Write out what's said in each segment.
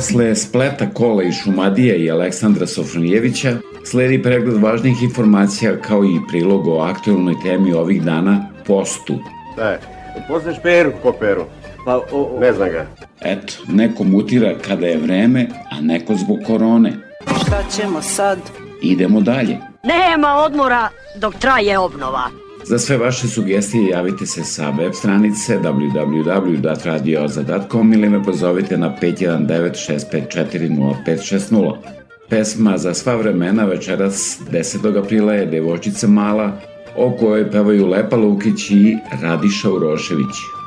Posle spleta kola i Šumadija i Aleksandra Sofronijevića sledi pregled važnih informacija kao i prilog o aktualnoj temi ovih dana postu. Da je. Poznaš Peru ko Peru? Pa, o, o, Ne znam ga. Eto, neko mutira kada je vreme, a neko zbog korone. Šta ćemo sad? Idemo dalje. Nema odmora dok traje obnova. Za sve vaše sugestije javite se sa web stranice www.radioza.com ili me pozovite na 519 654 0560. Pesma za sva vremena večeras 10. aprila je Devojčica mala, o kojoj pevaju Lepa Lukić i Radiša Urošević.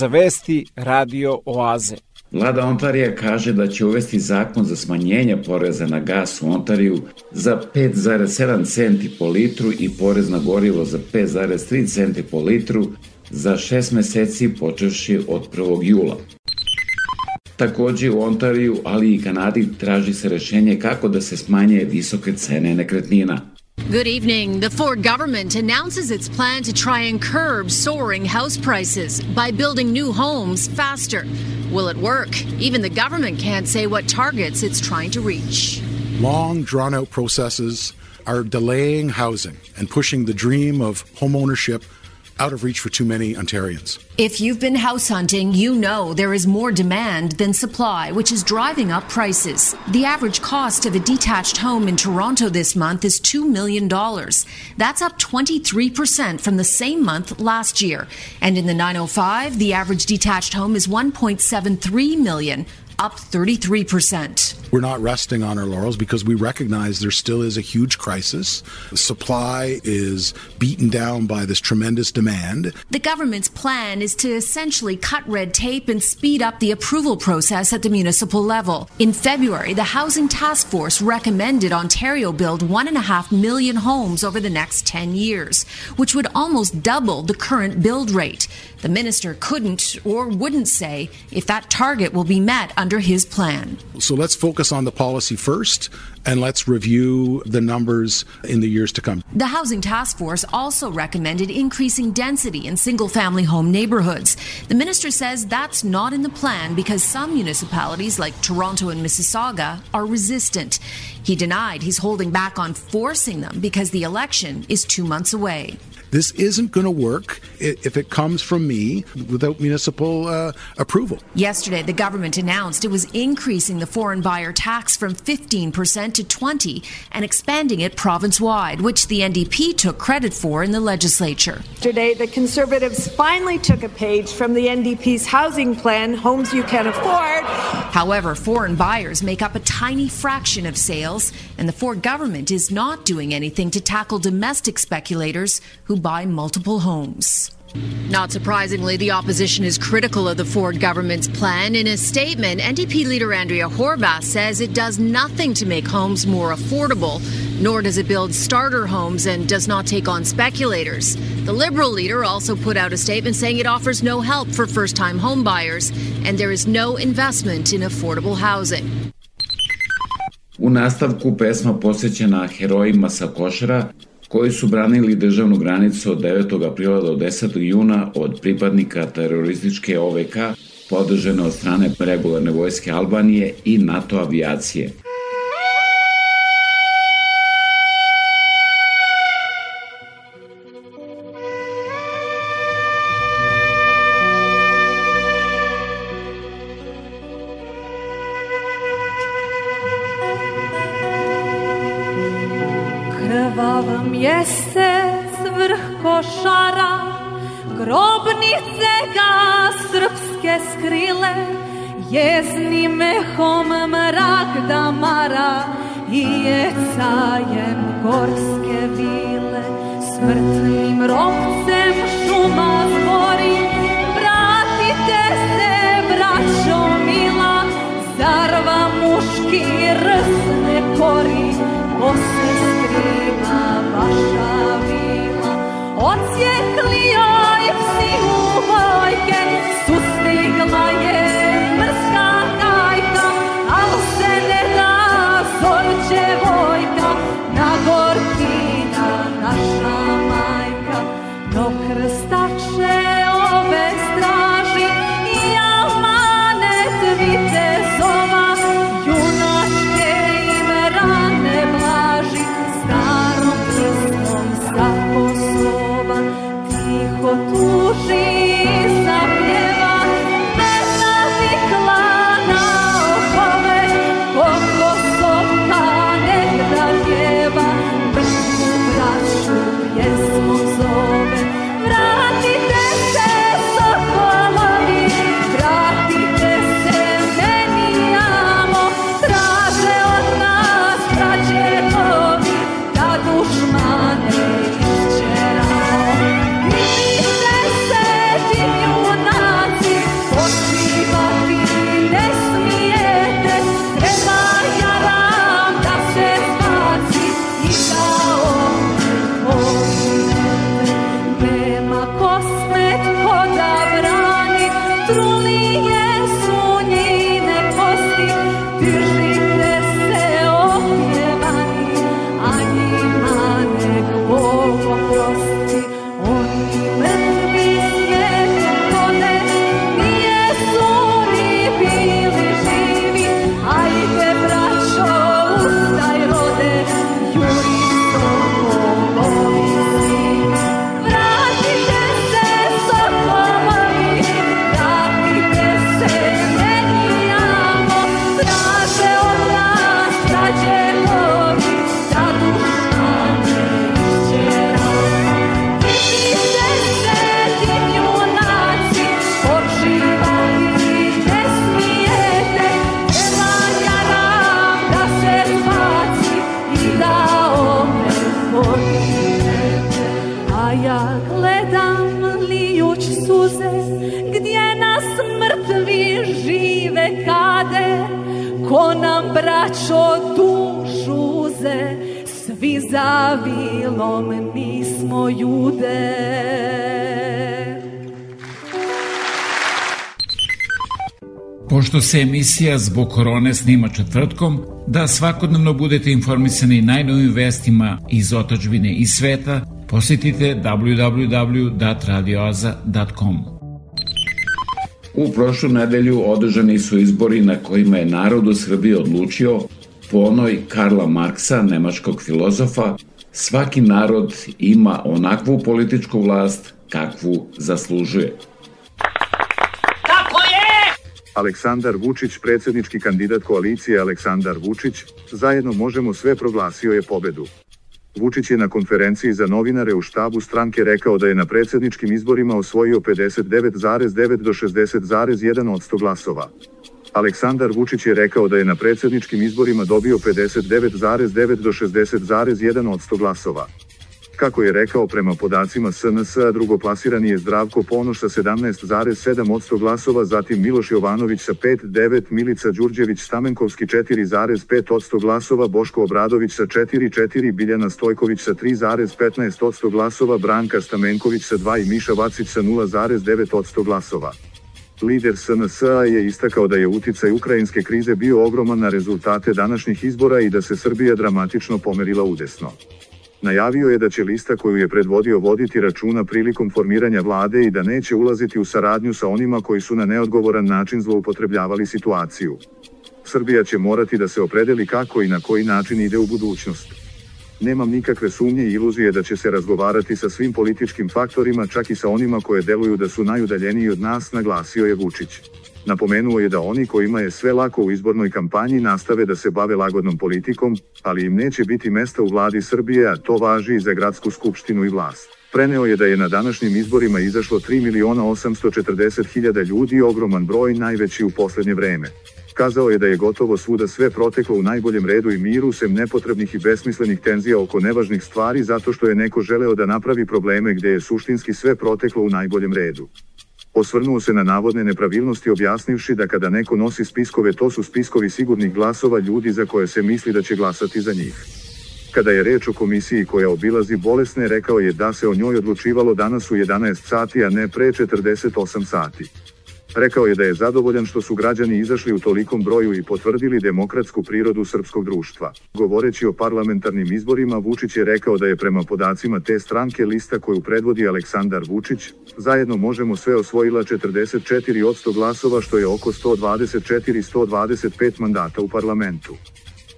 Za vesti Radio Oaze. Vlada Ontarija kaže da će uvesti zakon za smanjenje poreza na gas u Ontariju za 5,7 centi po litru i porez na gorivo za 5,3 centi po litru za šest meseci počevši od 1. jula. Takođe u Ontariju, ali i Kanadi traži se rešenje kako da se smanje visoke cene nekretnina. Good evening. The Ford government announces its plan to try and curb soaring house prices by building new homes faster. Will it work? Even the government can't say what targets it's trying to reach. Long, drawn out processes are delaying housing and pushing the dream of homeownership out of reach for too many Ontarians. If you've been house hunting, you know there is more demand than supply, which is driving up prices. The average cost of a detached home in Toronto this month is $2 million. That's up 23% from the same month last year. And in the 905, the average detached home is 1.73 million, up 33%. We're not resting on our laurels because we recognize there still is a huge crisis. Supply is beaten down by this tremendous demand. The government's plan is to essentially cut red tape and speed up the approval process at the municipal level. In February, the Housing Task Force recommended Ontario build 1.5 million homes over the next 10 years, which would almost double the current build rate. The minister couldn't or wouldn't say if that target will be met under his plan. So let's focus on the policy first and let's review the numbers in the years to come. The Housing Task Force also recommended increasing density in single family home neighborhoods. The minister says that's not in the plan because some municipalities like Toronto and Mississauga are resistant. He denied he's holding back on forcing them because the election is two months away. This isn't going to work if it comes from me without municipal uh, approval. Yesterday, the government announced it was increasing the foreign buyer tax from 15% to 20 and expanding it province-wide, which the NDP took credit for in the legislature. Today, the Conservatives finally took a page from the NDP's housing plan, Homes You Can Afford. However, foreign buyers make up a tiny fraction of sales, and the Ford government is not doing anything to tackle domestic speculators who buy multiple homes. Not surprisingly, the opposition is critical of the Ford government's plan. In a statement, NDP leader Andrea Horwath says it does nothing to make homes more affordable, nor does it build starter homes and does not take on speculators. The Liberal leader also put out a statement saying it offers no help for first time homebuyers and there is no investment in affordable housing. U nastavku pesma posvećena herojima sa Košara koji su branili državnu granicu od 9. aprila do 10. juna od pripadnika terorističke OVK podržene od strane regularne vojske Albanije i NATO avijacije. Skrile Jezni mehom mrak da mara I jecajem gorske vile. Smrtnim ropcem šuma zbori Vratite se, braćo mila Zar vam muški rs ne kori O sestrima vaša vila Odsjekli joj psi u vojke Sustigla se emisija zbog korone snima četvrtkom, da svakodnevno budete informisani najnovim vestima iz otačbine i sveta, posjetite www.radioaza.com. U prošlu nedelju održani su izbori na kojima je narod u Srbiji odlučio po onoj Karla Marksa, nemačkog filozofa, svaki narod ima onakvu političku vlast kakvu zaslužuje. Aleksandar Vučić, predsjednički kandidat koalicije Aleksandar Vučić, zajedno možemo sve proglasio je pobedu. Vučić je na konferenciji za novinare u štabu stranke rekao da je na predsjedničkim izborima osvojio 59,9 do 60,1 od 100 glasova. Aleksandar Vučić je rekao da je na predsjedničkim izborima dobio 59,9 do 60,1 od 100 glasova. Kako je rekao prema podacima SNS, drugoplasirani je Zdravko Ponoš sa 17,7% glasova, zatim Miloš Jovanović sa 5,9, Milica Đurđević Stamenkovski 4,5% glasova, Boško Obradović sa 4,4, Biljana Stojković sa 3,15% glasova, Branka Stamenković sa 2 i Miša Vacić sa 0,9% glasova. Lider SNS je istakao da je uticaj ukrajinske krize bio ogroman na rezultate današnjih izbora i da se Srbija dramatično pomerila udesno. Najavio je da će lista koju je predvodio voditi računa prilikom formiranja vlade i da neće ulaziti u saradnju sa onima koji su na neodgovoran način zloupotrebljavali situaciju. Srbija će morati da se opredeli kako i na koji način ide u budućnost. Nemam nikakve sumnje i iluzije da će se razgovarati sa svim političkim faktorima, čak i sa onima koje deluju da su najudaljeniji od nas, naglasio je Vučić. Napomenuo je da oni kojima je sve lako u izbornoj kampanji nastave da se bave lagodnom politikom, ali im neće biti mesta u vladi Srbije, a to važi i za gradsku skupštinu i vlast. Preneo je da je na današnjim izborima izašlo 3 miliona 840 hiljada ljudi, ogroman broj, najveći u poslednje vreme. Kazao je da je gotovo svuda sve proteklo u najboljem redu i miru sem nepotrebnih i besmislenih tenzija oko nevažnih stvari zato što je neko želeo da napravi probleme gde je suštinski sve proteklo u najboljem redu. Osvrnuo se na navodne nepravilnosti objasnivši da kada neko nosi spiskove to su spiskovi sigurnih glasova ljudi za koje se misli da će glasati za njih. Kada je reč o komisiji koja obilazi bolesne, rekao je da se o njoj odlučivalo danas u 11 sati, a ne pre 48 sati. Rekao je da je zadovoljan što su građani izašli u tolikom broju i potvrdili demokratsku prirodu srpskog društva. Govoreći o parlamentarnim izborima, Vučić je rekao da je prema podacima te stranke lista koju predvodi Aleksandar Vučić, zajedno možemo sve osvojila 44 od 100 glasova što je oko 124-125 mandata u parlamentu.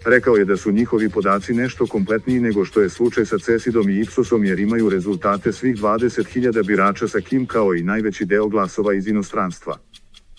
Rekao je da su njihovi podaci nešto kompletniji nego što je slučaj sa Cesidom i Ipsosom jer imaju rezultate svih 20.000 birača sa kim kao i najveći deo glasova iz inostranstva.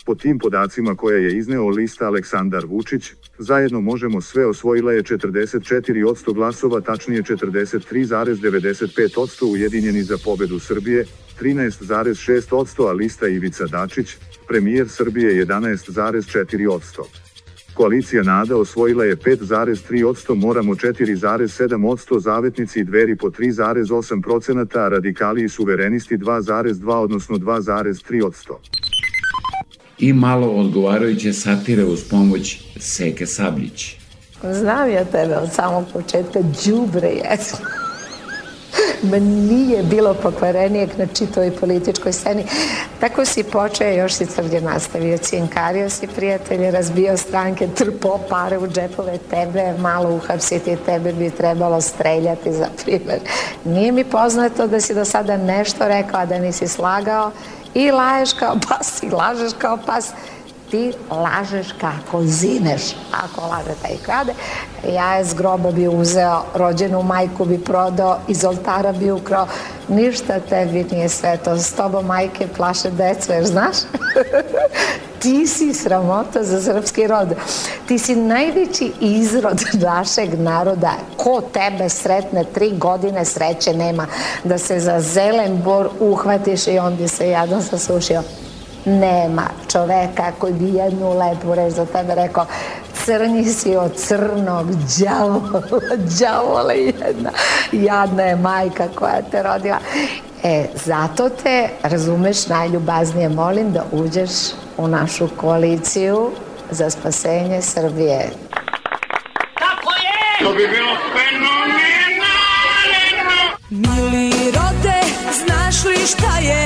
Po tim podacima koje je izneo lista Aleksandar Vučić, zajedno možemo sve osvojila je 44 od 100 glasova, tačnije 43,95 od 100 ujedinjeni za pobedu Srbije, 13,6 od 100 a lista Ivica Dačić, premijer Srbije 11,4 od 100. Koalicija NADA osvojila je 5,3%, moramo 4,7%, zavetnici i dveri po 3,8%, a radikali i suverenisti 2,2 odnosno 2,3%. I malo odgovarajuće satire uz pomoć Seke Sabljić. Znam ja tebe od samog početka, džubre jesmo ma nije bilo pokvarenijeg na čitoj političkoj sceni. Tako si počeo, još si crlje nastavio, cinkario si prijatelje, razbio stranke, trpo pare u džepove tebe, malo uhapsiti tebe bi trebalo streljati, za primjer. Nije mi poznato da si do sada nešto rekao, a da nisi slagao i laješ kao pas i lažeš kao pas ti lažeš kako zineš. Ako laže taj krade, ja je z groba bi uzeo, rođenu majku bi prodao, iz oltara bi ukrao. Ništa tebi nije sve to. S tobom majke plaše decu, jer znaš? ti si sramota za srpski rod. Ti si najveći izrod našeg naroda. Ko tebe sretne, tri godine sreće nema da se za zelen bor uhvatiš i on bi se jadan sasušio nema čoveka koji bi jednu lepu reč za tebe rekao crni si od crnog djavola, djavola jedna, jadna je majka koja te rodila. E, zato te, razumeš, najljubaznije molim da uđeš u našu koaliciju za spasenje Srbije. Tako je! To bi bilo fenomenalno! Mili rode, znaš li šta je?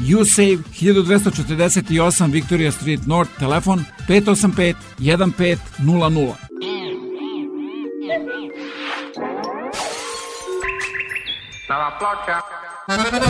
USAVE 1248 Victoria Street North, telefon 585 1500. Na la placa.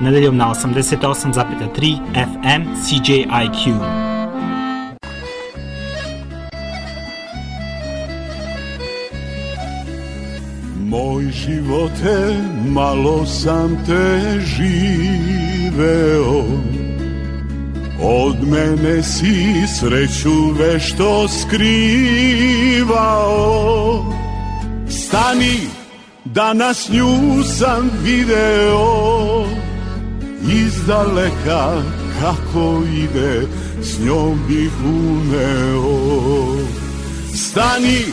Nedeljom na 88,3 FM CJIQ. Moj živote, malo sam te živeo. Od mene si sreću vešto skrivao. Stani, danas nju sam video Izdaleka kako ide, s njom bih uneo. Stani,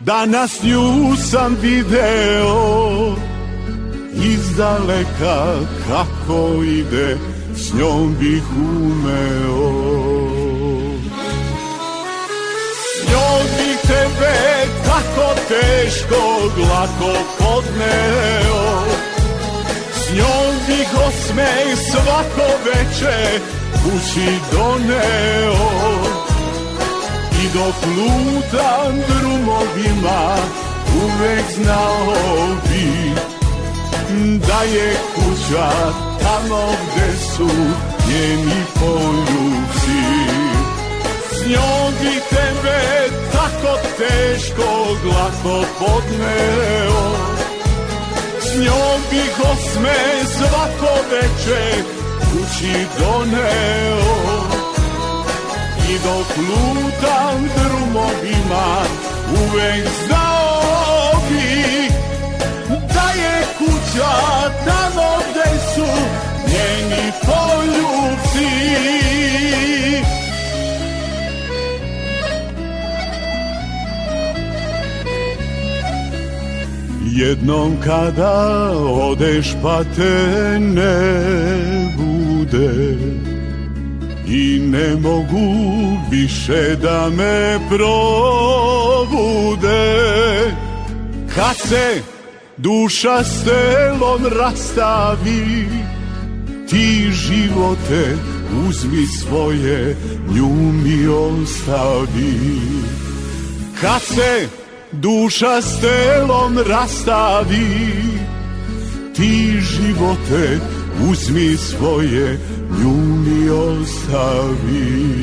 danas nju sam video. Izdaleka kako ide, s njom bih umeo S njom bih tebe tako teško glako podneo osmeh svako veče kući doneo. I dok lutam drumovima uvek znao bi Da je kuća tamo gde su njeni poljubci. S njom bi tebe tako teško glako podneo Njom bih osme svako veče kući doneo. I dok lutam drumovima uvek znao bi Da je kuća tamo gde su njeni poljubci Jednom kada odeš pa te ne bude. I ne mogu više da me probude. Kad se duša s telom rastavi Ti živote uzmi svoje, nju mi ostavi. Kad se duša s telom rastavi Ti živote uzmi svoje, nju mi ostavi.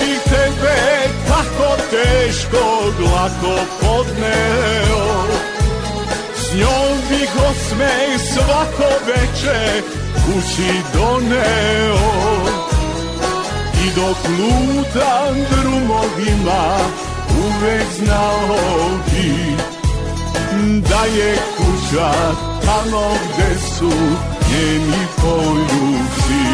Bih tebe tako teško glako podneo S njom bih svako veče kući doneo I dok lutam drumovima uvek znao bi Da je kuća tamo gde su njeni poljubci.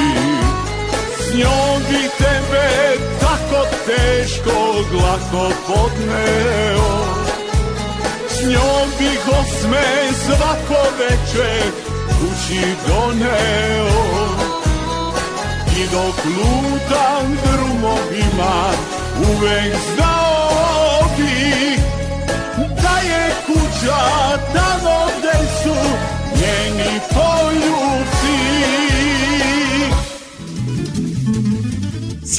S njom bi tebe tako teško glako podneo. S njom bih osme svako veče kući doneo I dok lutam drumovima uvek znao bi Da je kuća tamo gde su njeni poljubci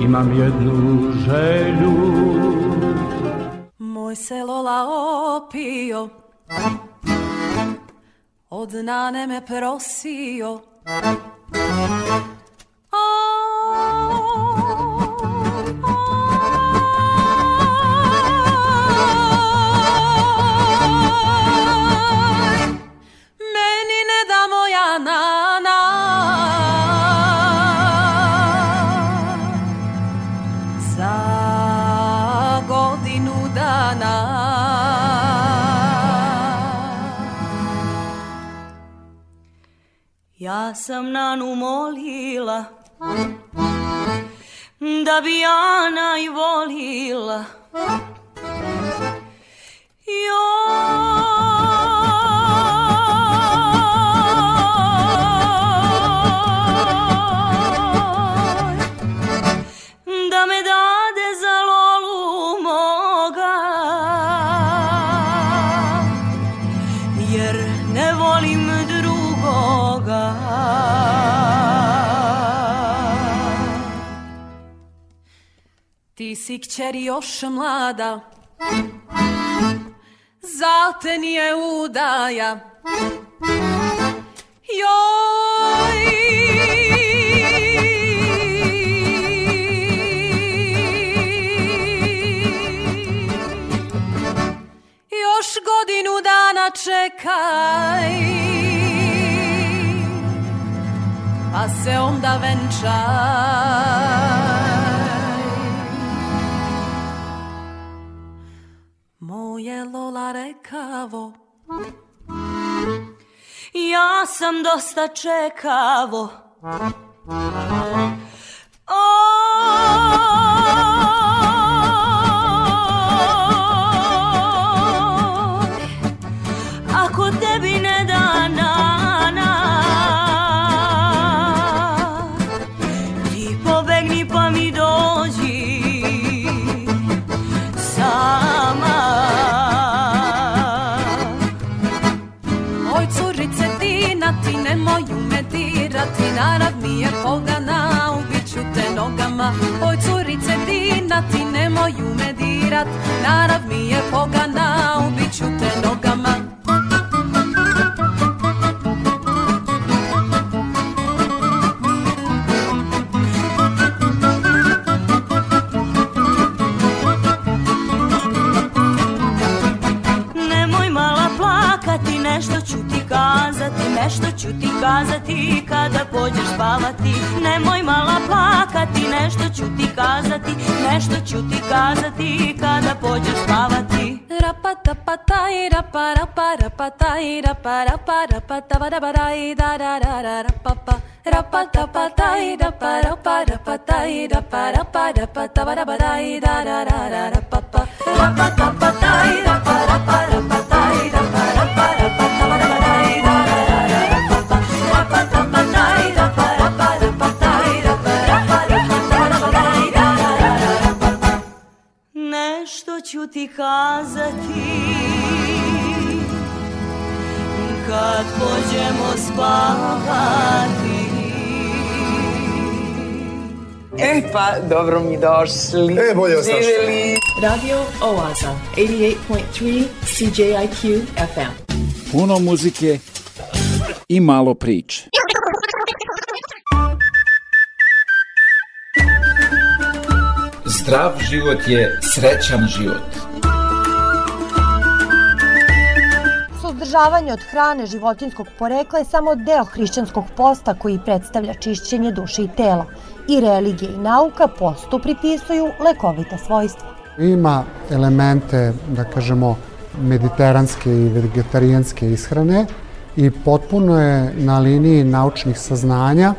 Imam jednu želju. Moj se Lola opio Od nane me prosio Ja sam nanu molila Da bi i volila. Joj, si kćeri još mlada. Za te nije udaja? Joj! Još godinu dana čekaj Pa se onda venčaj Moje Lola rekavo. Ja sam dosta čekavo. Oj, nemoju me dirat Narav mi je pogana, ubiću te nogama Nemoj mala plakati, nešto ću ti kazati, nešto ću ti kazati kada pođeš spavati. Nemoj mala plakati, nešto ću ti kazati, nešto ću ti kazati kada pođeš spavati. Rapa ta pa taj, rapa rapa rapa taj, rapa rapa rapa ta ba da ba dai, da da da da rapa pa. Rapa ta pa taj, rapa rapa rapa taj, rapa rapa rapa ta ba da ba dai, da da da da rapa pa. Rapa ta pa taj, rapa rapa rapa taj, rapa rapa ću ti kazati kad pođemo spavati. E pa, dobro mi došli. E, bolje vas našli. Radio Oaza, 88.3 CJIQ FM. Puno muzike i malo priče. Zdrav život je srećan život. Suzdržavanje od hrane životinskog porekla je samo deo hrišćanskog posta koji predstavlja čišćenje duše i tela. I religija i nauka postu pripisuju lekovita svojstva. Ima elemente, da kažemo, mediteranske i vegetarijanske ishrane i potpuno je na liniji naučnih saznanja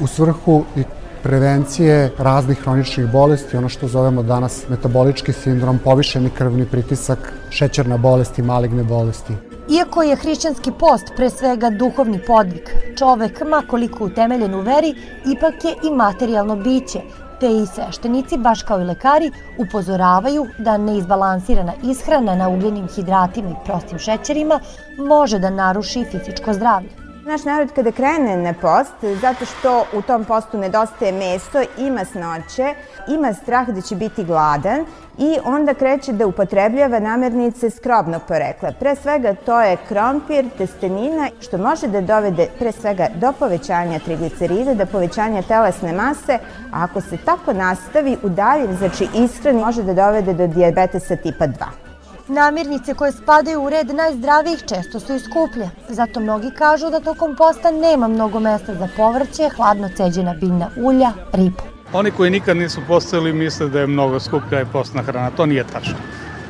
u svrhu i prevencije raznih hroničnih bolesti, ono što zovemo danas metabolički sindrom, povišeni krvni pritisak, šećerna bolest i maligne bolesti. Iako je hrišćanski post pre svega duhovni podvig, čovek, makoliko utemeljen u veri, ipak je i materijalno biće, te i sveštenici, baš kao i lekari, upozoravaju da neizbalansirana ishrana na ugljenim hidratima i prostim šećerima može da naruši fizičko zdravlje. Naš narod kada krene na post, zato što u tom postu nedostaje meso, ima snoće, ima strah da će biti gladan i onda kreće da upotrebljava namirnice skrobnog porekla. Pre svega to je krompir, testenina, što može da dovede pre svega do povećanja triglicerida, do povećanja telesne mase, a ako se tako nastavi u daljem, znači ishrani, može da dovede do diabetesa tipa 2. Namirnice koje spadaju u red najzdravijih često su i skuplje. Zato mnogi kažu da tokom posta nema mnogo mesta za povrće, hladno ceđena biljna ulja, ribu. Oni koji nikad nisu postojali misle da je mnogo skuplja je postna hrana. To nije tačno.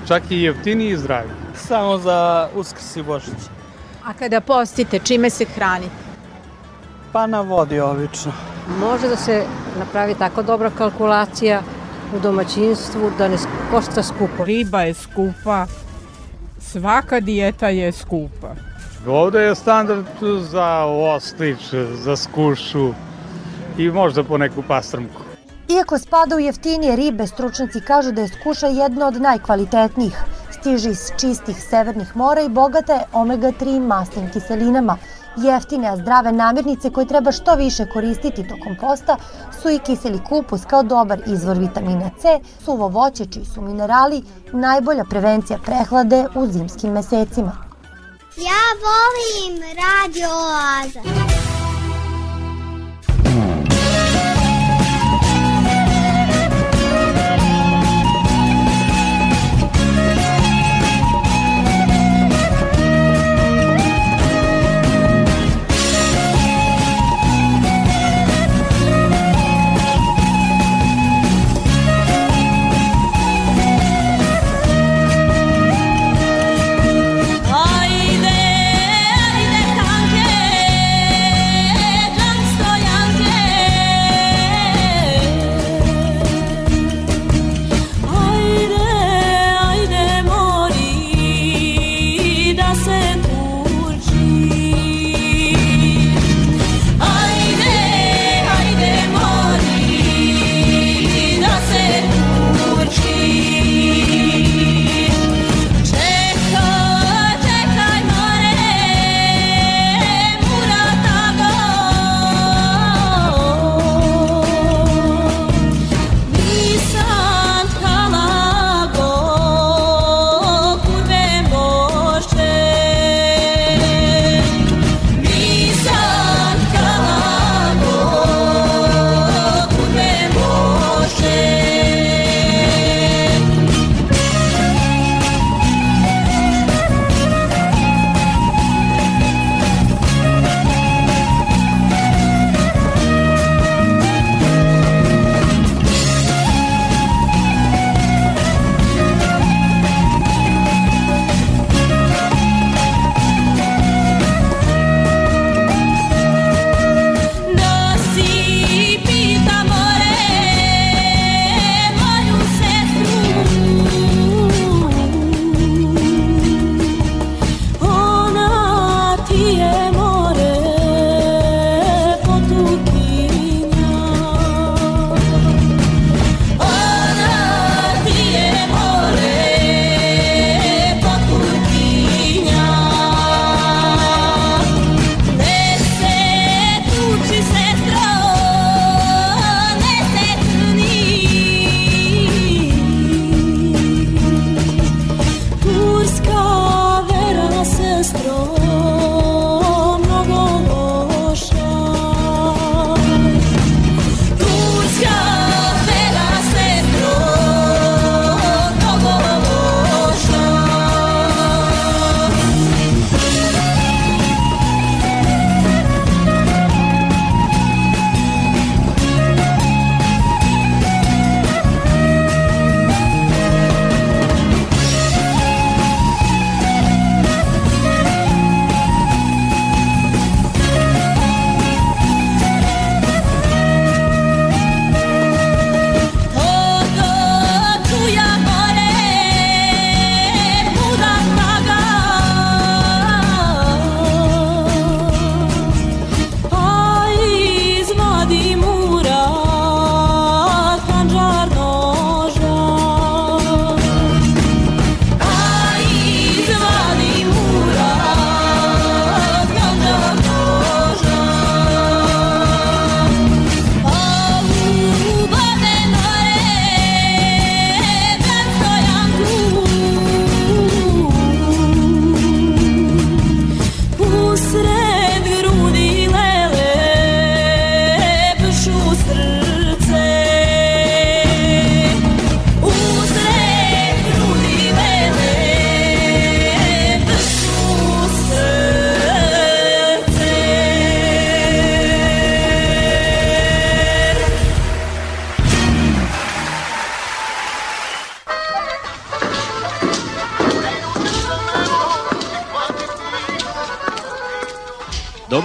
Čak i jeftiniji i zdravi. Samo za uskrs i božić. A kada postite, čime se hranite? Pa na vodi obično. Može da se napravi tako dobra kalkulacija u domaćinstvu da ne košta skupo. Riba je skupa, svaka dijeta je skupa. Ovde je standard za ostrič, za skušu i možda po neku pastrmku. Iako spada u jeftinije ribe, stručnjaci kažu da je skuša jedna od najkvalitetnijih. Stiže iz čistih severnih mora i bogata je omega-3 masnim kiselinama. Jeftine, a zdrave namirnice koje treba što više koristiti tokom posta su i kiseli kupus kao dobar izvor vitamina C, suvo voće čiji su minerali najbolja prevencija prehlade u zimskim mesecima. Ja volim Radio Oaza.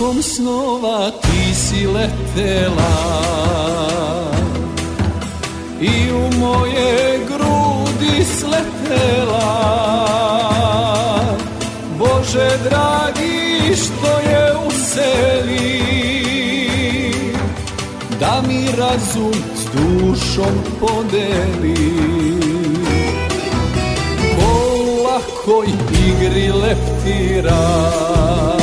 Nikom snova ti si letela. I u moje grudi sletela. Bože dragi što je useli Da mi razum s dušom podeli. Ko lakoj igri leptira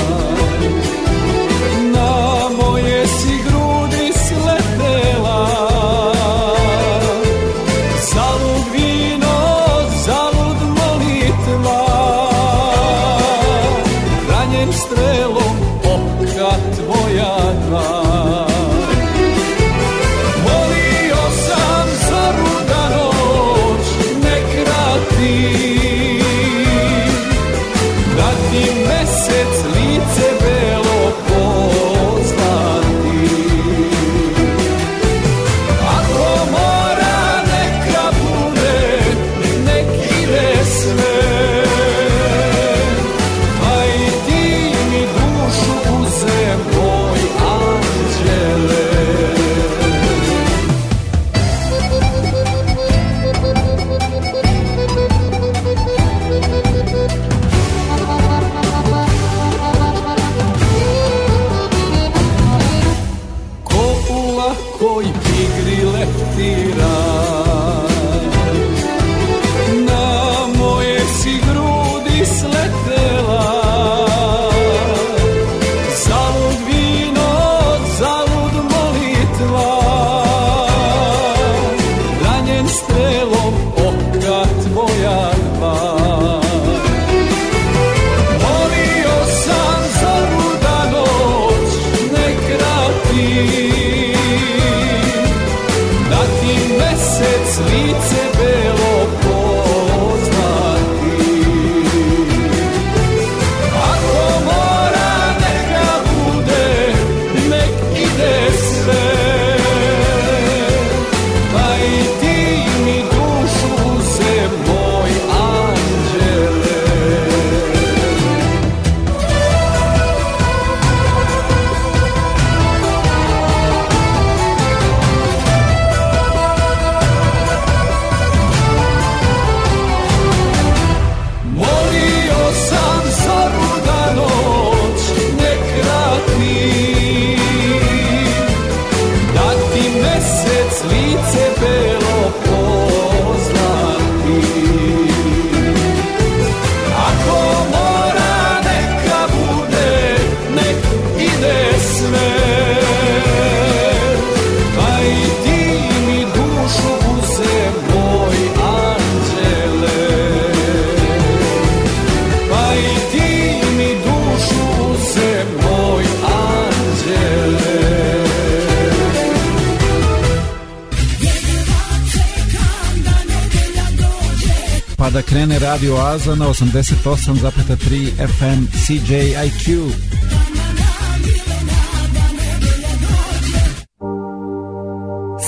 baza na 88,3 FM CJIQ.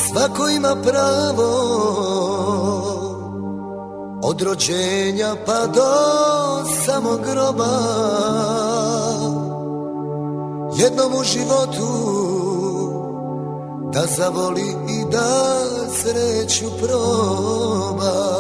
Svako ima pravo od rođenja pa do samog groba jednom u životu da zavoli i da sreću proba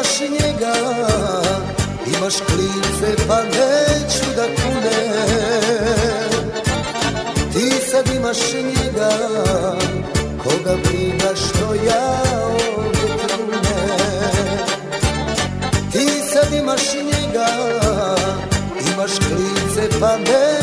imaš njega Imaš klince pa neću da kune. Ti sad imaš njega Koga briga što ja ovdje trune Ti sad imaš njega Imaš klince pa neću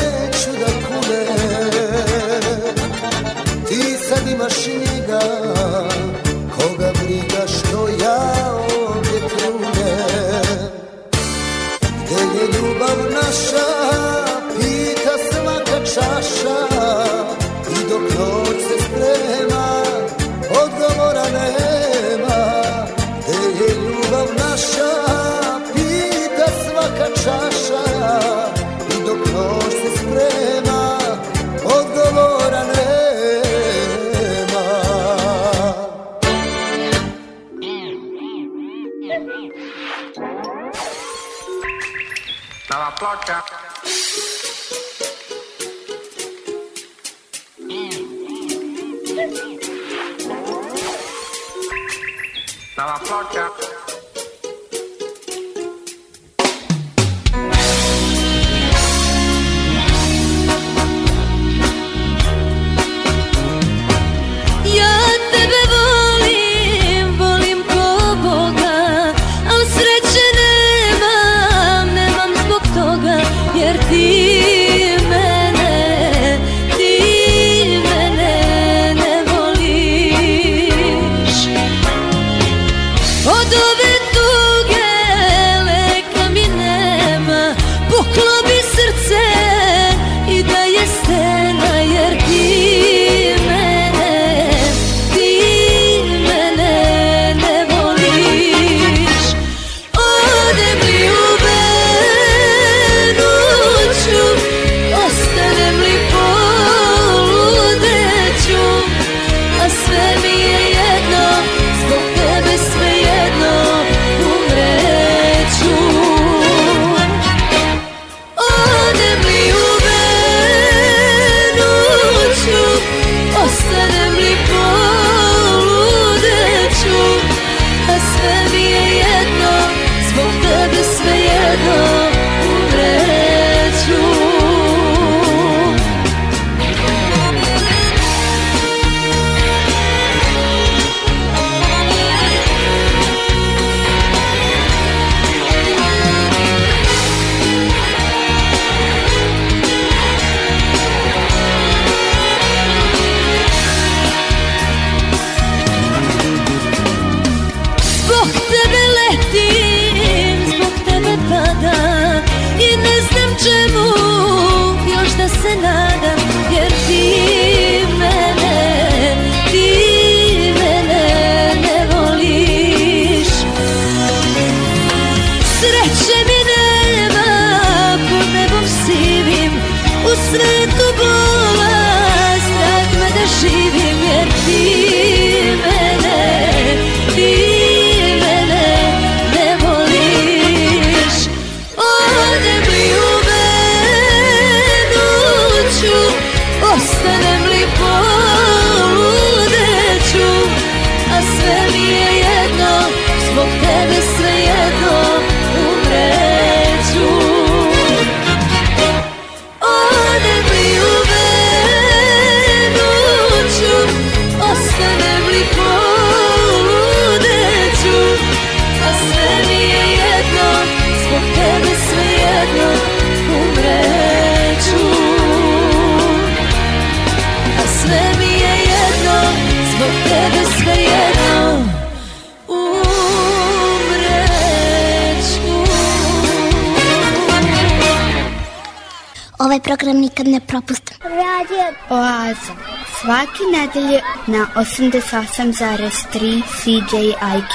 Oaza. Svake nedelje na 88,3 CJIQ.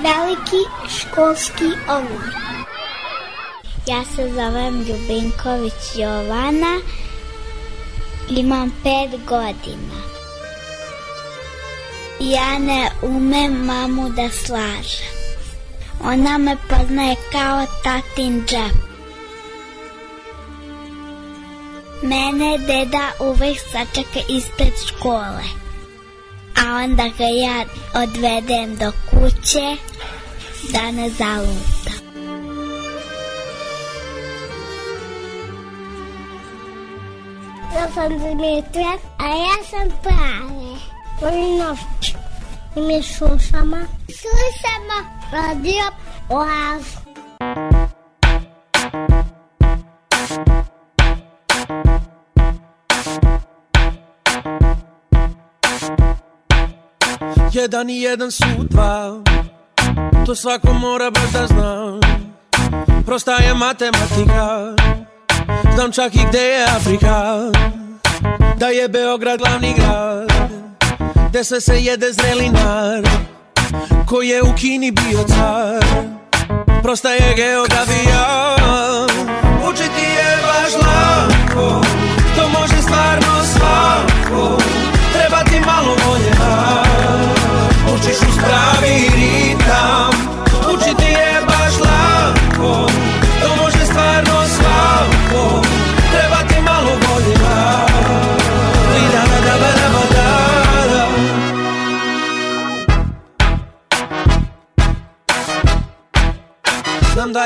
Veliki školski omor. Ja se zovem Ljubinković Jovana, imam pet godina. Ja ne umem mamu da slažem. Ona me poznaje kao tatin džep. Mene deda uvek sačeka ispred škole. A onda ga ja odvedem do kuće da ne zaluta. Ja sam Dimitra, a ja sam Prave. Volim noć. I mi slušamo. Slušamo radio Oaz. Jedan i jedan su dva To svako mora baš da zna. Prosta je matematika. Znam čak i gde je Afrika. Da je Beograd glavni grad. Gde sve se jede zreli nar. Ko je u Kini bio car? Prosta je geografija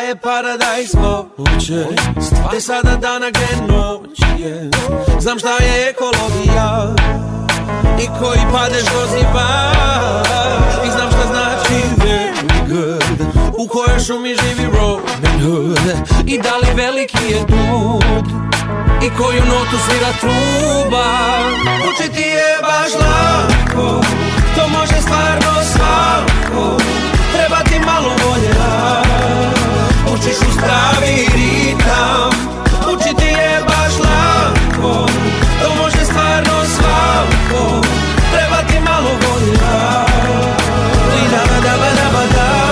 je paradajz moće Gde sada dana gde noć je. Znam šta je ekologija I koji padeš doziva. I znam šta znači very good U kojoj šumi živi Robin Hood I da li veliki je dud I koju notu svira truba. Učiti je baš lako To može stvarno svako. Treba ti malo volje Učiš uz pravi ritam. Učiti je baš lako. To može stvarno svako. Treba ti malo volje Li da da da da da da da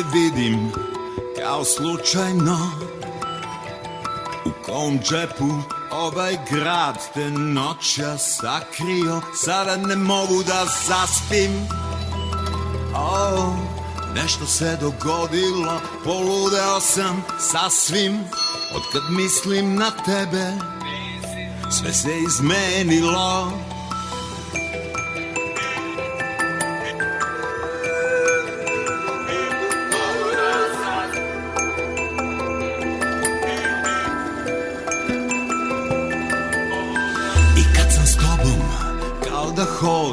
Te vidim kao slučajno U kom džepu ovaj grad te noća sakrio. Sada ne mogu da zaspim. Oh, Nešto se dogodilo, poludeo sam sasvim. Od kad mislim na tebe, sve se izmenilo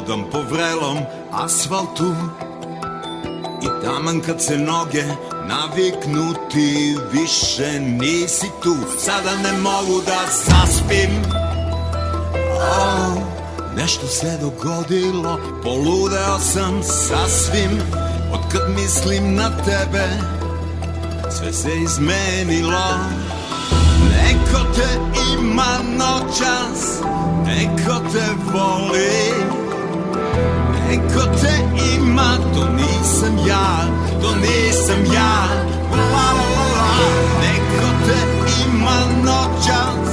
hodam po vrelom asfaltu. I taman kad se noge naviknu ti više nisi tu. Sada ne mogu da zaspim. Oh, Nešto se dogodilo, poludeo sam sasvim. Od kad mislim na tebe, sve se izmenilo. Neko te ima noćas, neko te voli Neko te ima, to nisam ja, to nisam ja. La, la, la. Neko te ima noćas,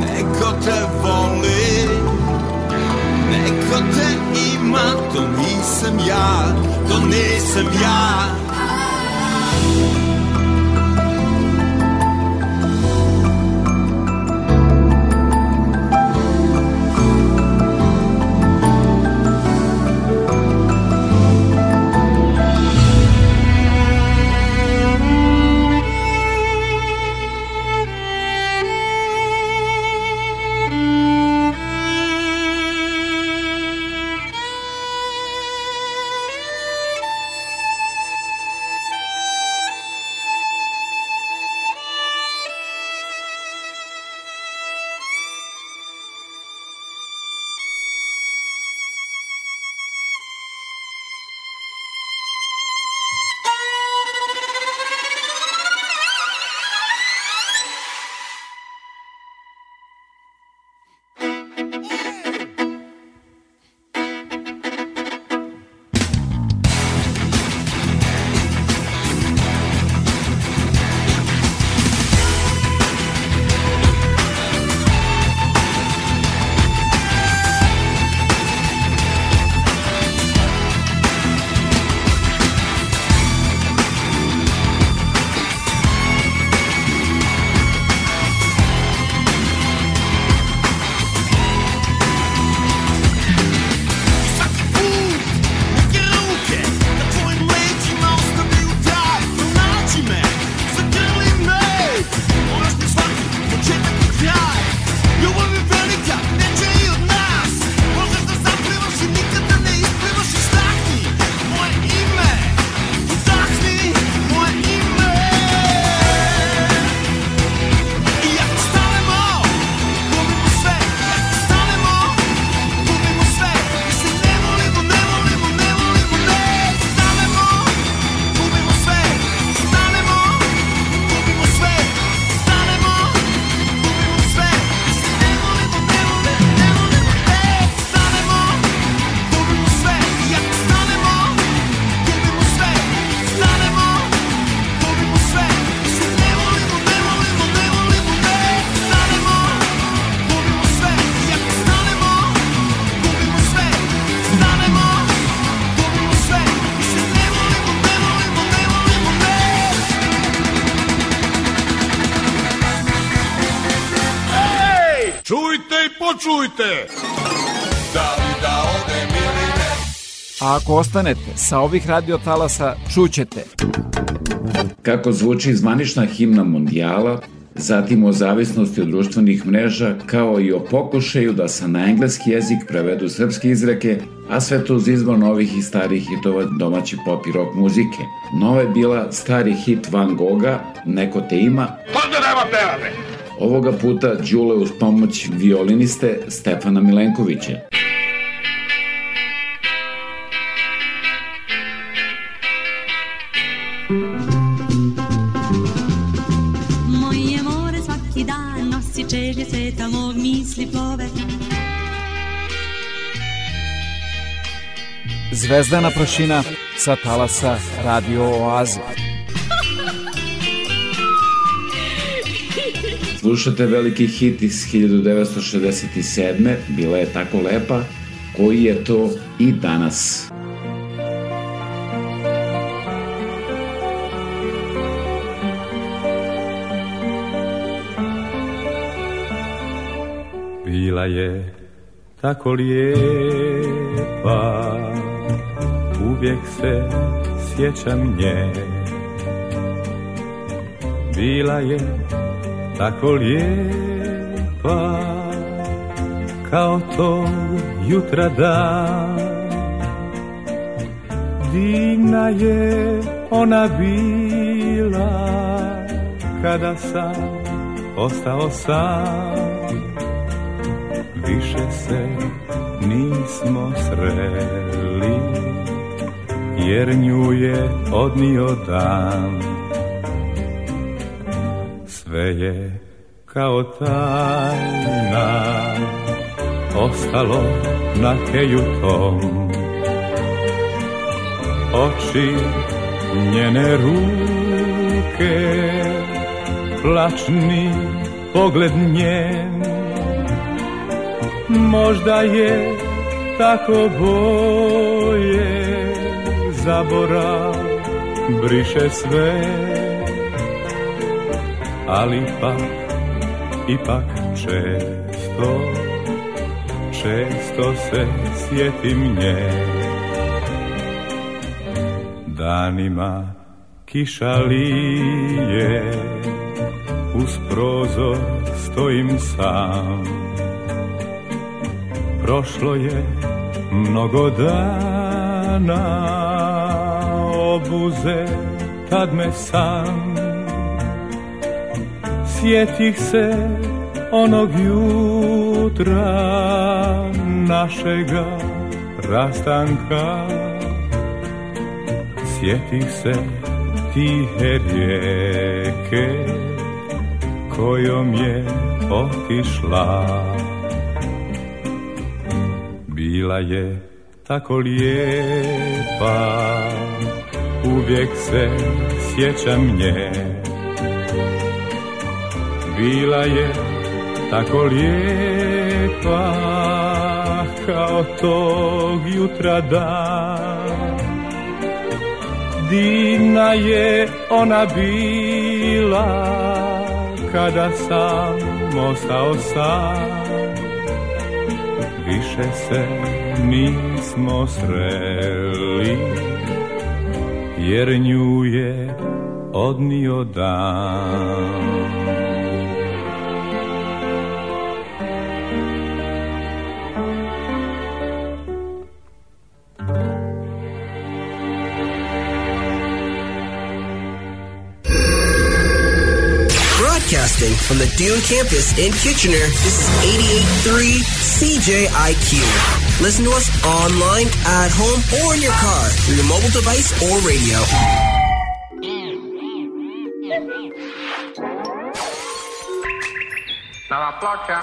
neko te voli. Neko te ima, to nisam ja, to nisam ja ako ostanete sa ovih radiotalasa, čućete. Kako zvuči zvanična himna mondijala, zatim o zavisnosti od društvenih mreža, kao i o pokušaju da se na engleski jezik prevedu srpske izreke, a sve to uz izbor novih i starih hitova domaće pop i rock muzike. Nova je bila stari hit Van Gogha, Neko te ima, nema pevame! ovoga puta Đule uz pomoć violiniste Stefana Milenkovića. Zvezdana prašina sa talasa Radio Oaze. Slušate veliki hit iz 1967. Bila je tako lepa, koji je to i danas. Bila je tako lijepa Uvijek se sjećam nje. Bila je tako lijepa Kao tog jutra dan Divna je ona bila Kada sam ostao sam. Više se nismo sreli Jer nju je odnio dan. Sve je kao tajna ostalo na keju tom. Oči njene ruke plačni pogled njen. Možda je tako boje zaborav briše sve ali pak ipak često, često se sjetim nje. Danima kiša lije, uz prozor stojim sam. Prošlo je mnogo dana, tad me sam. Sjetih se onog jutra našega rastanka. Sjetih se tihe rijeke kojom je otišla. Bila je tako lijepa, uvijek se sjećam nje bila je tako lijepa kao tog jutra dan. Divna je ona bila kada sam ostao sam. Više se nismo sreli jer nju je odnio dan. Broadcasting from the Dune campus in Kitchener, this is 88.3 CJIQ. Listen to us online, at home, or in your car through your mobile device or radio. Nova ploča.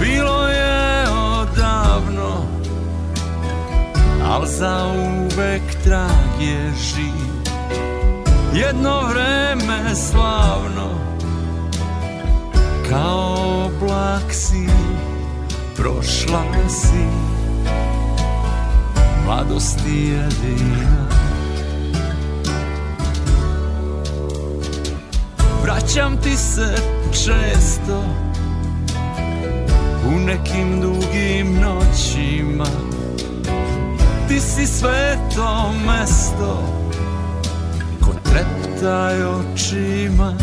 Bilo je odavno Al za uvek trag je živ Jedno vreme slavno Kao oblak si Prošla si. Mladosti jedina Vraćam ti se često U nekim dugim noćima. Ti si sveto mesto treptaj očima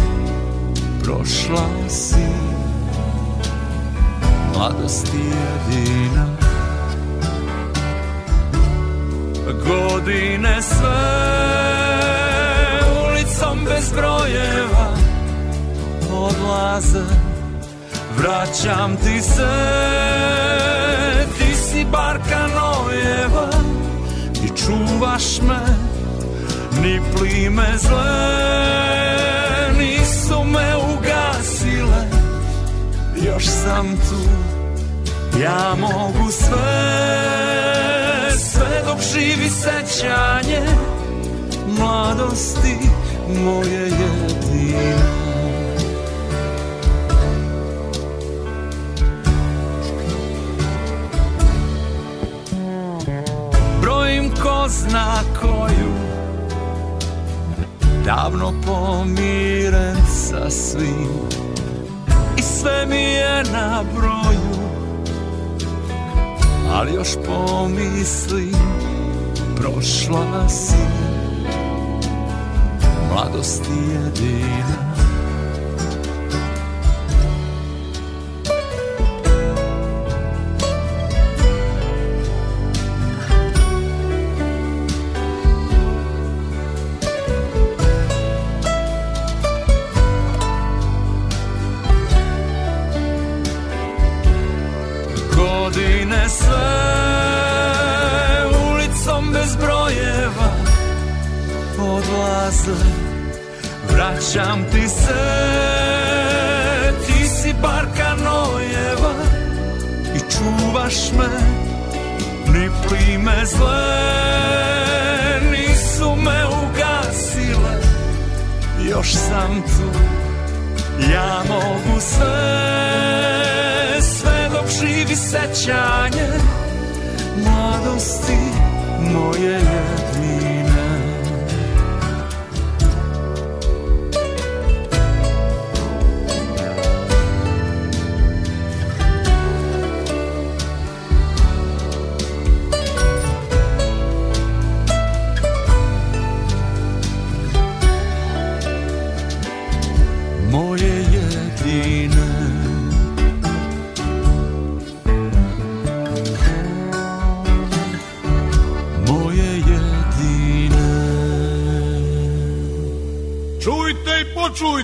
Prošla si. Mladosti jedina Godine sve Ulicom bez brojeva Odlaze. Vraćam ti se Ti si barka nojeva I čuvaš me Ni plime zle Nisu me ugasile. Još sam tu. Ja mogu sve Sve dok živi sećanje Mladosti moje jedine. Ko zna koju Davno pomiren sa svim. I sve mi je na broju Ali još pomislim Prošla si. Mladosti jedina čuvaš me ni plime zle nisu me ugasile. Još sam tu ja mogu sve sve dok živi sećanje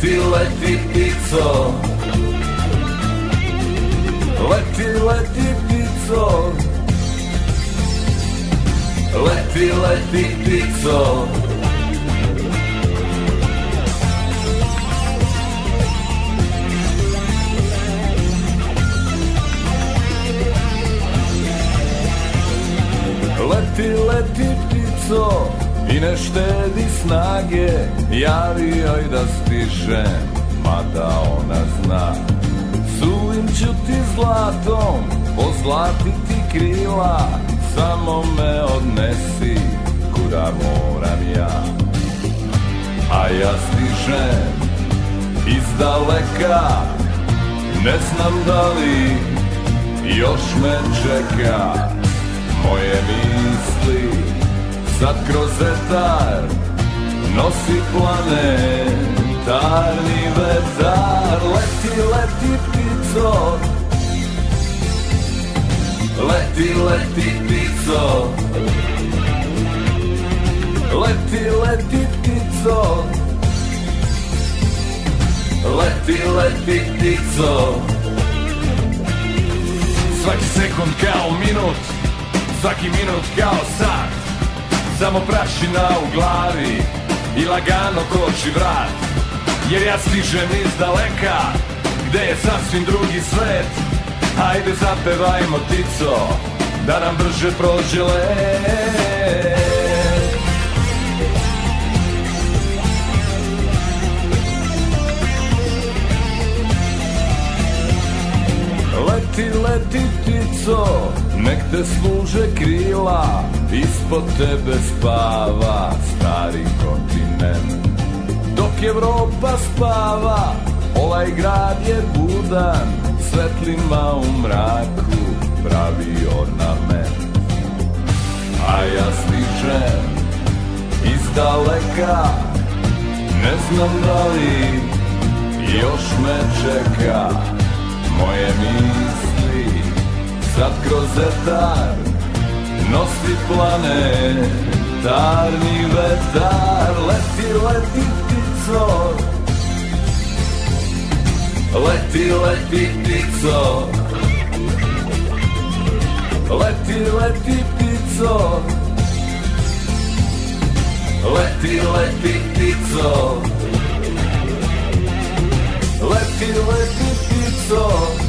Leti, leti ptico Leti, leti ptico Leti, leti ptico Leti, leti ptico ne štedi snage Javi joj da stižem, mada ona zna. Suvim ću ti zlatom, pozlatiti krila Samo me odnesi, kuda moram ja. A ja stižem iz daleka Ne znam da li još me čeka moje misli sad kroz etar nosi planetarni vetar. Leti, leti ptico. Leti, leti ptico. Leti, leti ptico. Leti, leti ptico. Svaki sekund kao minut Svaki minut kao sat Samo prašina u glavi I lagano koči vrat. Jer ja stižem iz daleka Gde je sasvim drugi svet. Hajde zapevajmo tico Da nam brže prođe let. Leti, leti ptico Nek te služe krila, ispod tebe spava stari kontinent. Dok Evropa spava, ovaj grad je budan, svetlima u mraku pravi ornament. A ja stičem iz daleka, ne znam da li još me čeka moje misli sad kroz etar nosi planetarni vetar. Leti, leti ptico. Leti, leti ptico. Leti, leti ptico. Leti, leti ptico. Leti, leti ptico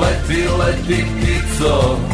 Leti, leti ptico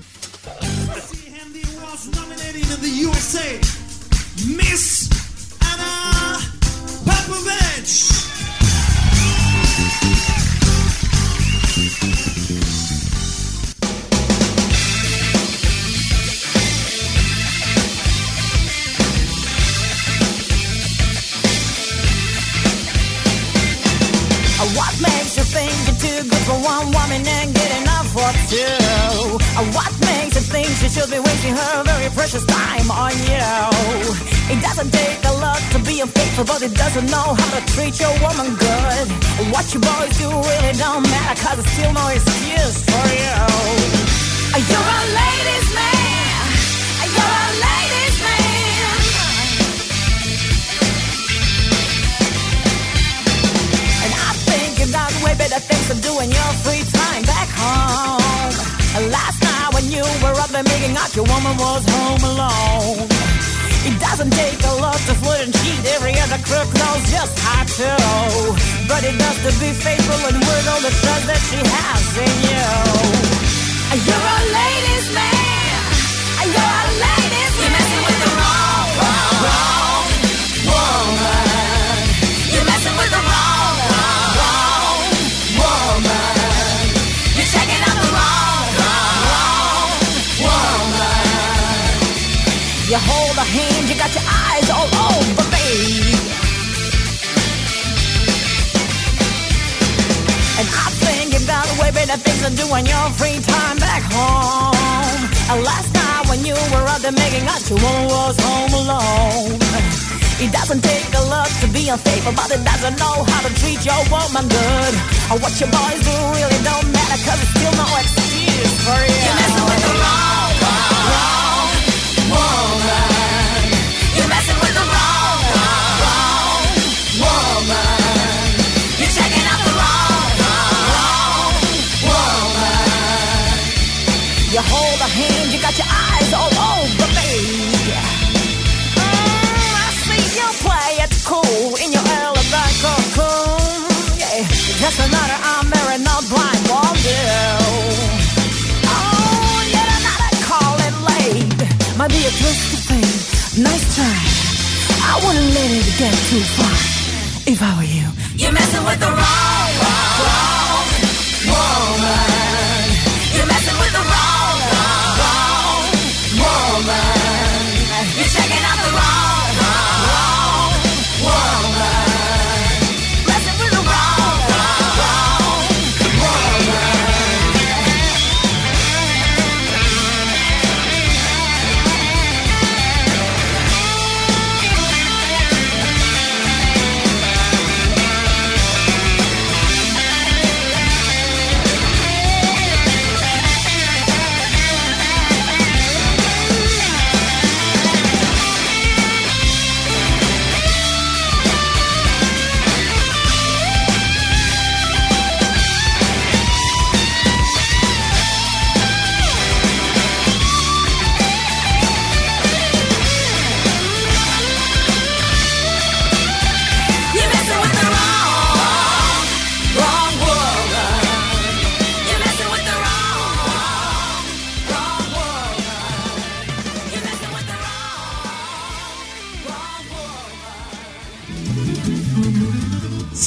You think she should be wasting her very precious time on you? It doesn't take a lot to be unfaithful, but it doesn't know how to treat your woman good. What you boys do really don't matter, cause it's still no excuse for you. Are You're a ladies' man. You're a ladies' man. And I think you way better things to do in your free time you were up there making out, your woman was home alone. It doesn't take a lot to flirt and cheat. Every other crook knows just how to. But it does to be faithful and worth all the trust that she has in you. You're a ladies' man. You're a ladies' man. You're messing with the wrong, wrong, wrong You hold a hand, you got your eyes all over me. And I think you got way better things to do on your free time back home. And last night when you were out there making out, woman was home alone. It doesn't take a lot to be unfaithful, but it doesn't know how to treat your woman good. Or what your boys do really don't matter, cause it's still no excuse for you. You're messing with the wrong, Too far if I were you. You're messing with the wrong,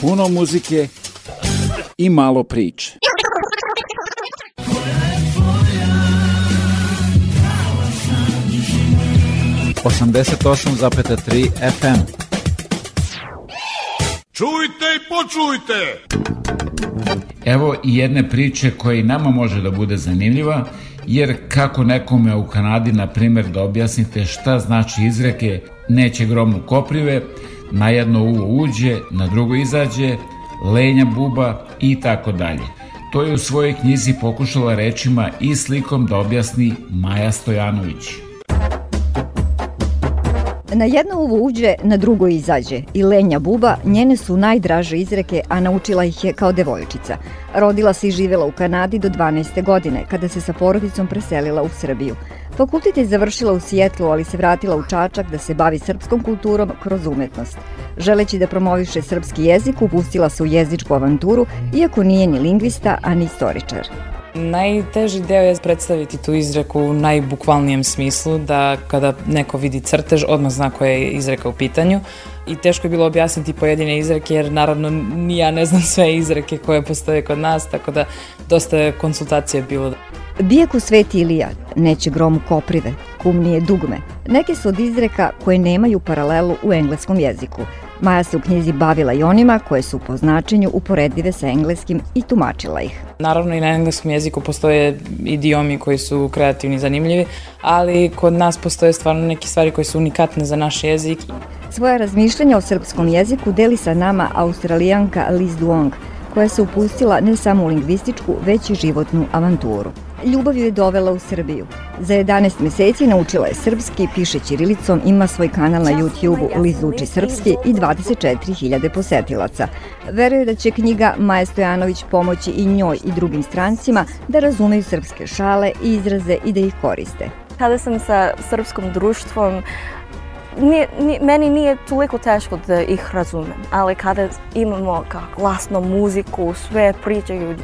Puno muzike i malo priče. Osamdeset osam zapeta tri FM. Čujte i počujte! Evo i jedne priče koja i nama može da bude zanimljiva, jer kako nekome u Kanadi, na primjer, da objasnite šta znači izreke neće gromu koprive, na jedno uvo uđe, na drugo izađe, lenja buba i tako dalje. To je u svojoj knjizi pokušala rečima i slikom da objasni Maja Stojanović. Na jedno uvo uđe, na drugo izađe. I lenja buba, njene su najdraže izreke, a naučila ih je kao devojčica. Rodila se i živela u Kanadi do 12. godine, kada se sa porodicom preselila u Srbiju. Fakultet je završila u Sijetlu, ali se vratila u Čačak da se bavi srpskom kulturom kroz umetnost. Želeći da promoviše srpski jezik, upustila se u jezičku avanturu, iako nije ni lingvista, a ni istoričar. Najteži deo je predstaviti tu izreku u najbukvalnijem smislu, da kada neko vidi crtež, odmah zna koja je izreka u pitanju. I teško je bilo objasniti pojedine izreke, jer naravno ni ja ne znam sve izreke koje postoje kod nas, tako da dosta je konsultacija bilo. Bijeku sveti Ilija, neće gromu koprive, kumnije dugme. Neke su od izreka koje nemaju paralelu u engleskom jeziku. Maja se u knjizi bavila i onima koje su po značenju uporedive sa engleskim i tumačila ih. Naravno i na engleskom jeziku postoje idiomi koji su kreativni i zanimljivi, ali kod nas postoje stvarno neke stvari koje su unikatne za naš jezik. Svoja razmišljanja o srpskom jeziku deli sa nama australijanka Liz Duong, koja se upustila ne samo u lingvističku, već i životnu avanturu. Ljubav ju je dovela u Srbiju. Za 11 meseci naučila je srpski, piše ćirilicom, ima svoj kanal na YouTube-u Liz uči srpski i 24.000 posetilaca. Veruje da će knjiga Maja Stojanović pomoći i njoj i drugim strancima da razumeju srpske šale i izraze i da ih koriste. Kada sam sa srpskom društvom, nije, nije, meni nije toliko teško da ih razumem, ali kada imamo kao glasno muziku, sve pričaju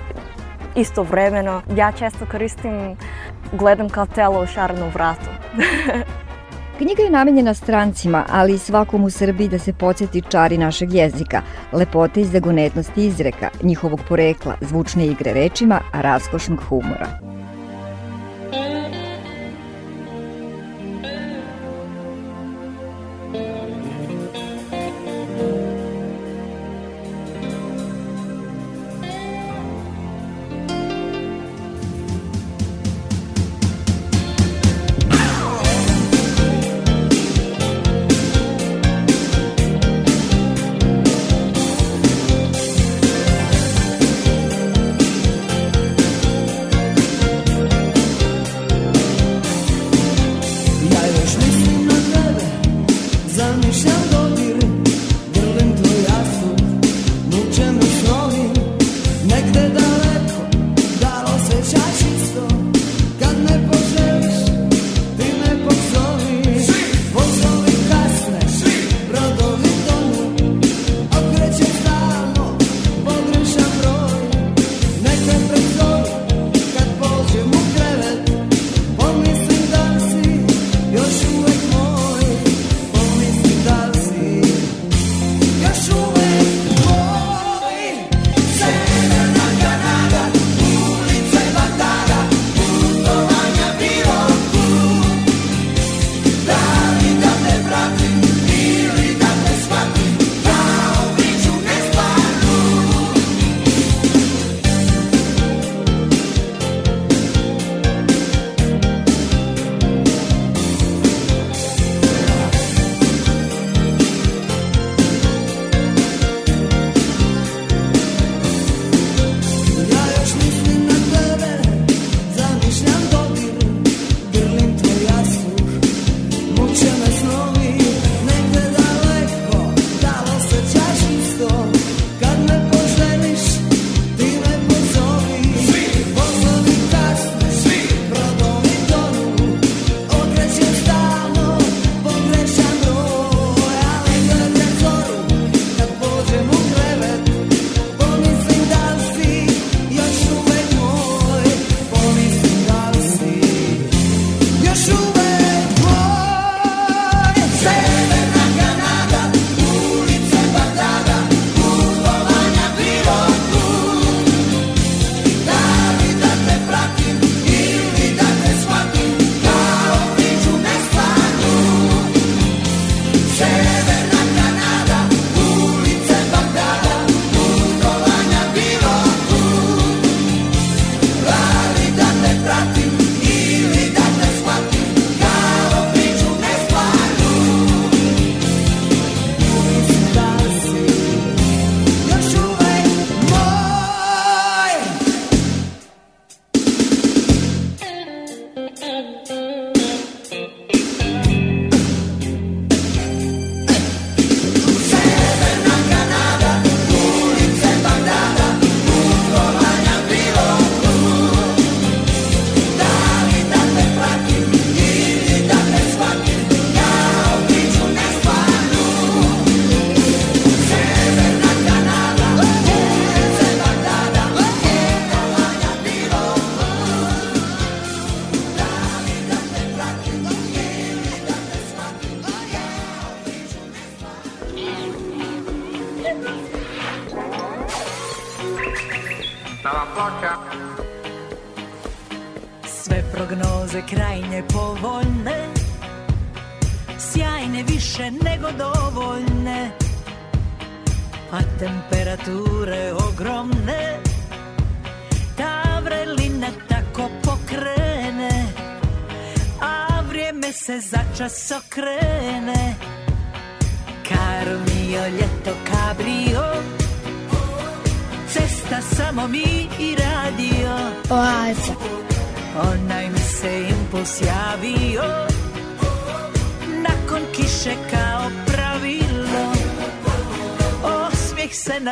istovremeno, ja često koristim, gledam kao telo u šarenom vratu. Knjiga je namenjena strancima, ali i svakom u Srbiji da se podsjeti čari našeg jezika, lepote i zagonetnosti izreka, njihovog porekla, zvučne igre rečima, a raskošnog humora.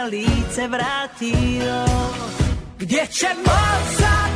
na lice vratio. Gdje će moca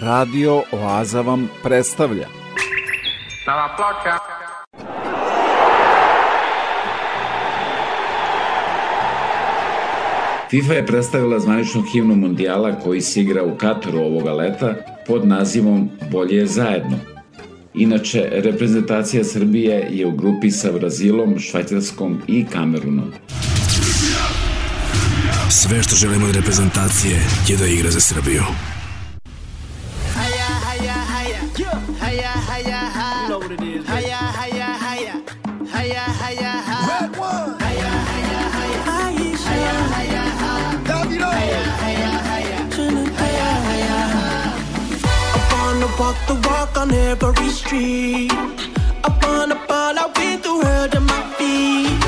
Radio Oaza vam predstavlja. Da Stava plaka. FIFA je predstavila zvaničnu himnu mundijala koji se igra u Kataru ovoga leta pod nazivom Bolje je zajedno. Inače, reprezentacija Srbije je u grupi sa Brazilom, Švajcarskom i Kamerunom. Sve što želimo od reprezentacije je da igra za Srbiju. walk on every street. upon a ball, I went through hell to my feet.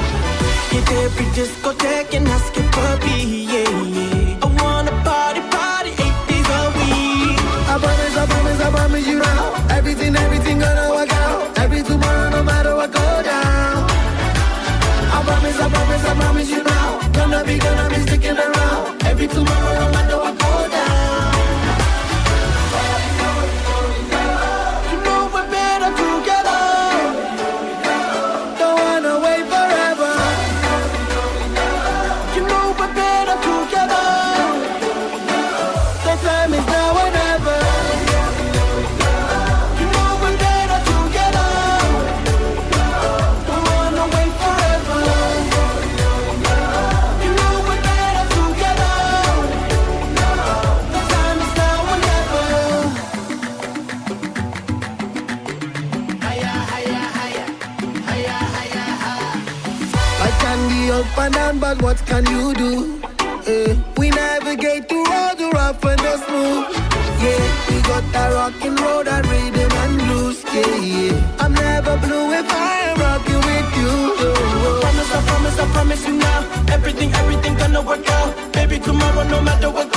Hit every discotheque and I skip a beat, yeah, yeah. I wanna party, party eight days a week. I promise, I promise, I promise you now. Everything, everything gonna work out. Every tomorrow, no matter what go down. I promise, I promise, I promise you now. Gonna be, gonna be sticking around. Every tomorrow, no matter but what can you do? Eh, we navigate through all the rough and the smooth. Yeah, we got that rockin' road and rhythm and blues. Yeah, yeah. I'm never blue if I am rocking with you. oh I promise, I promise, I promise you now. Everything, everything gonna work out. Baby, tomorrow, no matter what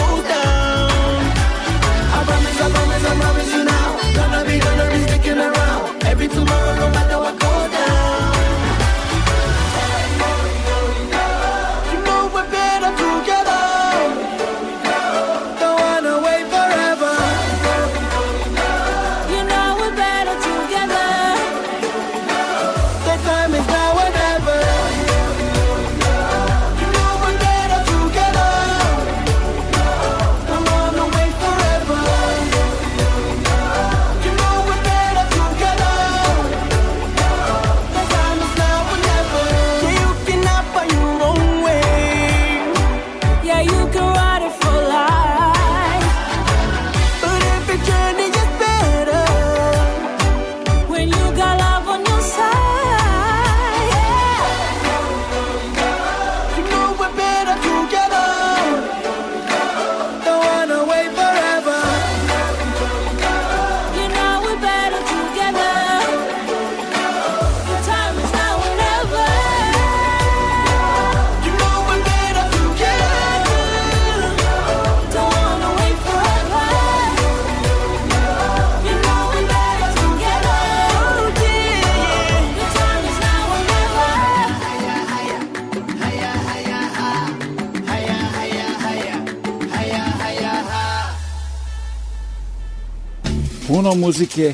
Puno muzike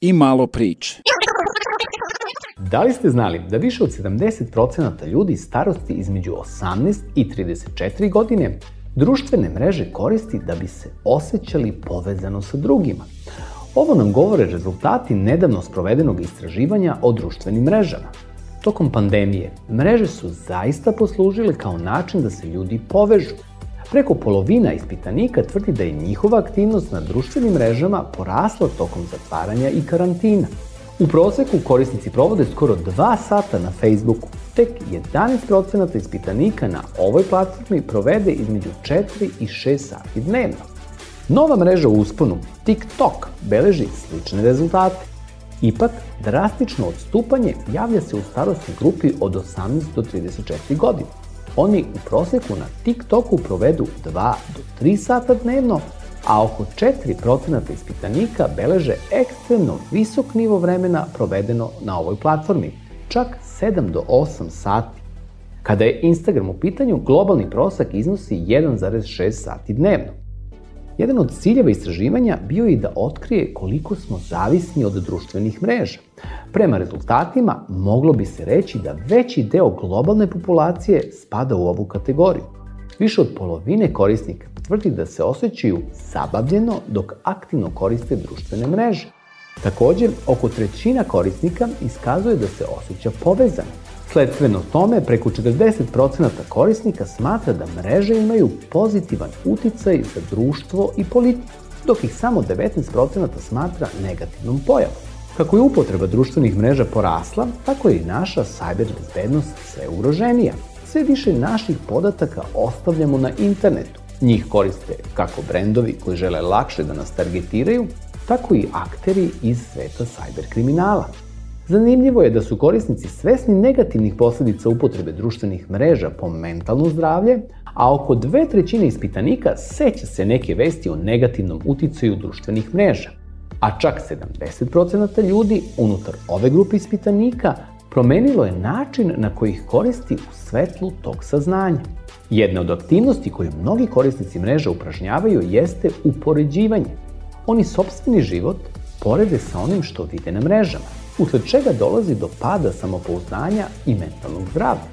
i malo priče. Da li ste znali da više od 70% ljudi starosti između 18 i 34 godine društvene mreže koristi da bi se osjećali povezano sa drugima? Ovo nam govore rezultati nedavno sprovedenog istraživanja o društvenim mrežama. Tokom pandemije, mreže su zaista poslužile kao način da se ljudi povežu. Preko polovina ispitanika tvrdi da je njihova aktivnost na društvenim mrežama porasla tokom zatvaranja i karantina. U proseku korisnici provode skoro 2 sata na Facebooku. Tek 11% ispitanika na ovoj platformi provede između 4 i 6 sati dnevno. Nova mreža u usponu, TikTok, beleži slične rezultate. Ipak, drastično odstupanje javlja se u starostnoj grupi od 18 do 34 godine. Oni u proseku na TikToku provedu 2 do 3 sata dnevno, a oko 4% ispitanika beleže ekstremno visok nivo vremena provedeno na ovoj platformi, čak 7 do 8 sati. Kada je Instagram u pitanju, globalni prosak iznosi 1,6 sati dnevno. Jedan od ciljeva istraživanja bio je da otkrije koliko smo zavisni od društvenih mreža. Prema rezultatima, moglo bi se reći da veći deo globalne populacije spada u ovu kategoriju. Više od polovine korisnika tvrdi da se osjećaju zabavljeno dok aktivno koriste društvene mreže. Takođe, oko trećina korisnika iskazuje da se osjeća povezano. Sledstveno tome, preko 40% korisnika smatra da mreže imaju pozitivan uticaj za društvo i politiku, dok ih samo 19% smatra negativnom pojavom. Kako je upotreba društvenih mreža porasla, tako je i naša sajber bezbednost sve ugroženija. Sve više naših podataka ostavljamo na internetu. Njih koriste kako brendovi koji žele lakše da nas targetiraju, tako i akteri iz sveta sajber kriminala. Zanimljivo je da su korisnici svesni negativnih posledica upotrebe društvenih mreža po mentalno zdravlje, a oko dve trećine ispitanika seća se neke vesti o negativnom uticaju društvenih mreža. A čak 70% ljudi unutar ove grupe ispitanika promenilo je način na koji ih koristi u svetlu tog saznanja. Jedna od aktivnosti koju mnogi korisnici mreža upražnjavaju jeste upoređivanje. Oni sobstveni život porede sa onim što vide na mrežama, usled čega dolazi do pada samopouzdanja i mentalnog zdravlja.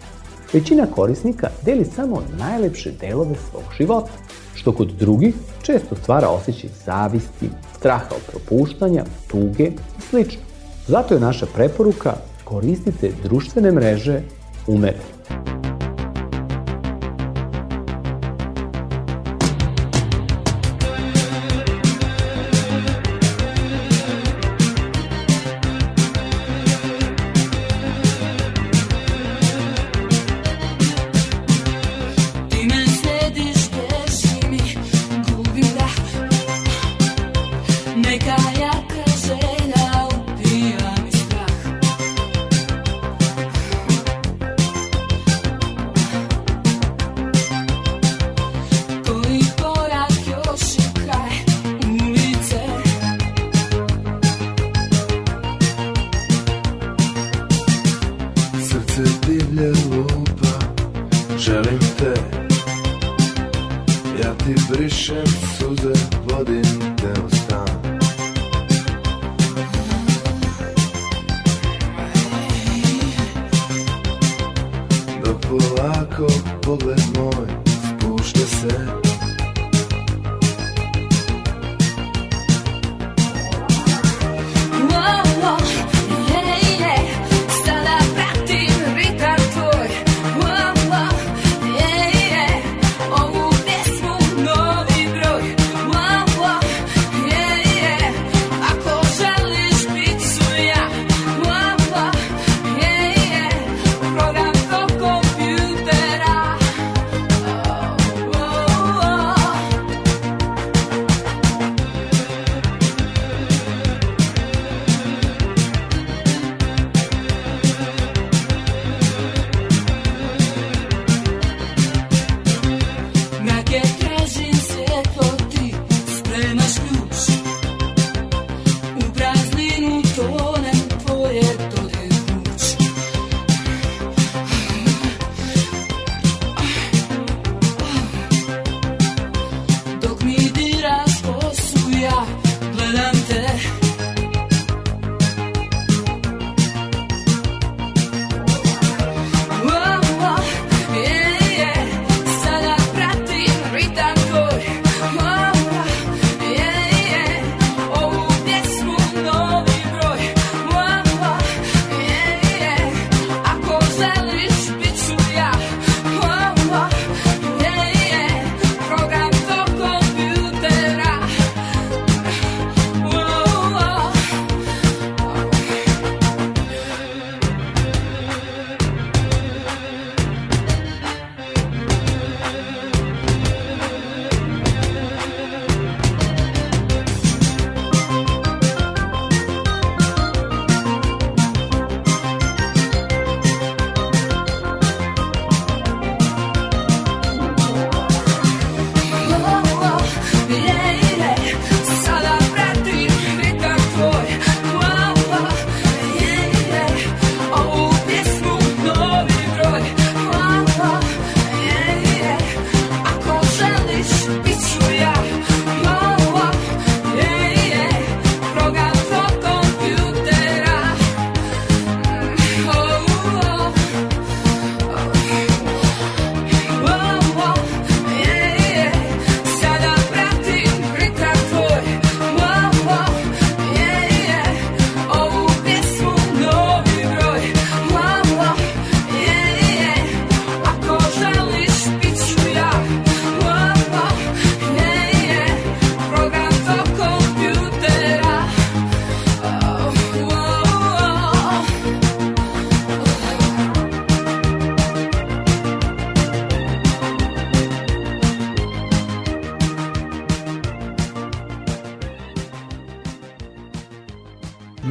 Većina korisnika deli samo najlepše delove svog života, što kod drugih često stvara osjećaj zavisti, straha od propuštanja, tuge i sl. Zato je naša preporuka koristite društvene mreže umereno. Suze vodim te u stan. Dok polako pogled moj spušta se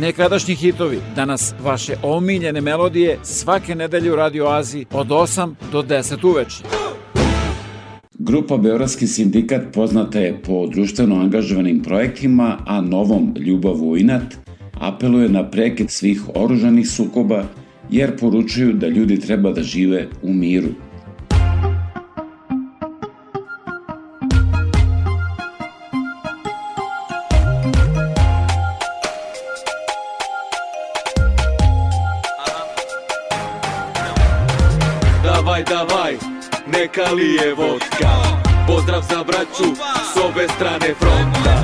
Nekadašnji hitovi, danas vaše omiljene melodije svake nedelje u Radio Aziji od 8 do 10 uveče. Grupa Beogradski sindikat poznata je po društveno angažovanim projektima, a novom Ljubav u inat apeluje na prekid svih oružanih sukoba, jer poručuju da ljudi treba da žive u miru. Neka li je vodka? Pozdrav za braću s ove strane fronta.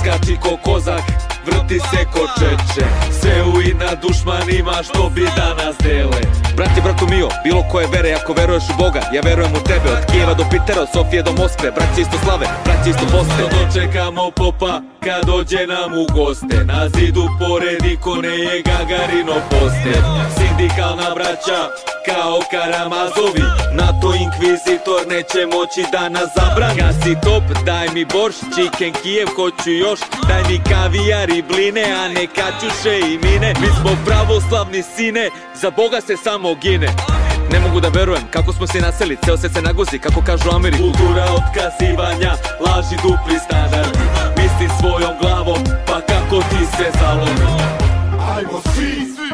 Skači ko kozak, vrti se ko čeče Sve u ina dušmanima što bi danas dele. Brati, bratu mio, bilo koje vere, ako veruješ u Boga, ja verujem u tebe Od Kijeva do Pitera, od Sofije do Moskve, braće isto slave, braće isto poste. Dočekamo popa kad dođe nam u goste Na zidu pored ikone je Gagarino poster Sindikalna braća kao Karamazovi NATO inkvizitor neće moći da nas zabrani. Gasi top, daj mi borš, chicken Kijev hoću još Daj mi kavijar i bline, a ne kaćuše i mine. Mi smo pravoslavni sine, za Boga se samo gine. Ne mogu da verujem kako smo se naseli, ceo se se naguzi, kako kažu Ameri Kultura otkazivanja, laži dupli standard. Misli svojom glavom, pa kako ti se zalomi. Ajmo svi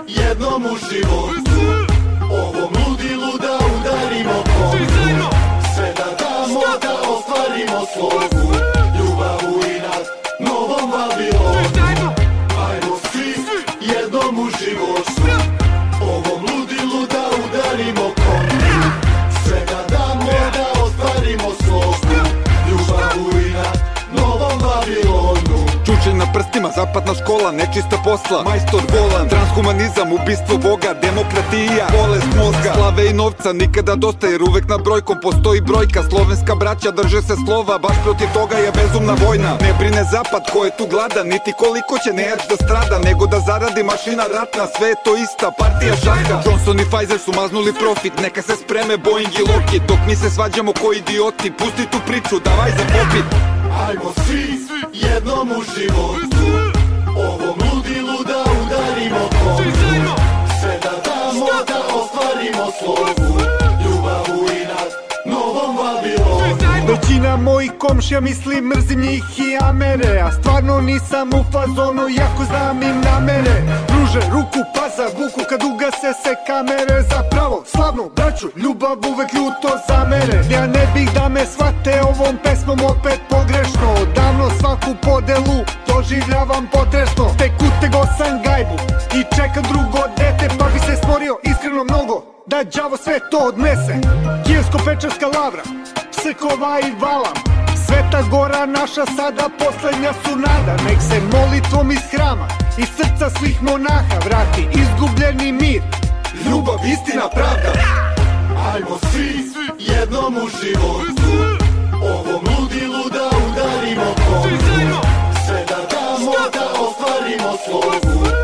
jednom u životu prstima, zapadna škola, nečista posla Majstor volan, transhumanizam, ubistvo Boga Demokratija, bolest mozga Slave i novca, nikada dosta jer uvek na brojkom Postoji brojka, slovenska braća drže se slova Baš protiv toga je bezumna vojna. Ne brine zapad ko je tu gladan Niti koliko će nejač da strada Nego da zaradi mašina ratna Sve je to ista partija šaka. Johnson i Pfizer su maznuli profit Neka se spreme Boeing i Lockheed Dok mi se svađamo ko idioti Pusti tu priču, davaj za popit Ajmo svi jednom u životu Ovom ludilu da udarimo kontu Sve da damo da ostvarimo slogu Većina mojih komšija misli mrzim njih i amere A stvarno nisam u fazonu jako znam im namere. Pruže ruku pa za vuku kad ugase se kamere. Zapravo slavnu braću ljubav uvek ljuto zamere. Ja ne bih da me shvate ovom pesmom opet pogrešno. Odavno svaku podelu doživljavam potresno. Tek utego sam gajbu i čekam drugo dete Pa bi se stvorio iskreno mnogo da đavo sve to odnese. Kijevsko-pečarska lavra, Psekova i Valam Sveta gora naša sada poslednja su nada. Nek se molitvom iz hrama iz srca svih monaha vrati izgubljeni mir. Ljubav, istina, pravda. Ajmo svi jednom u životu. Ovom ludilu da udarimo kontu Sve da damo da ostvarimo slogu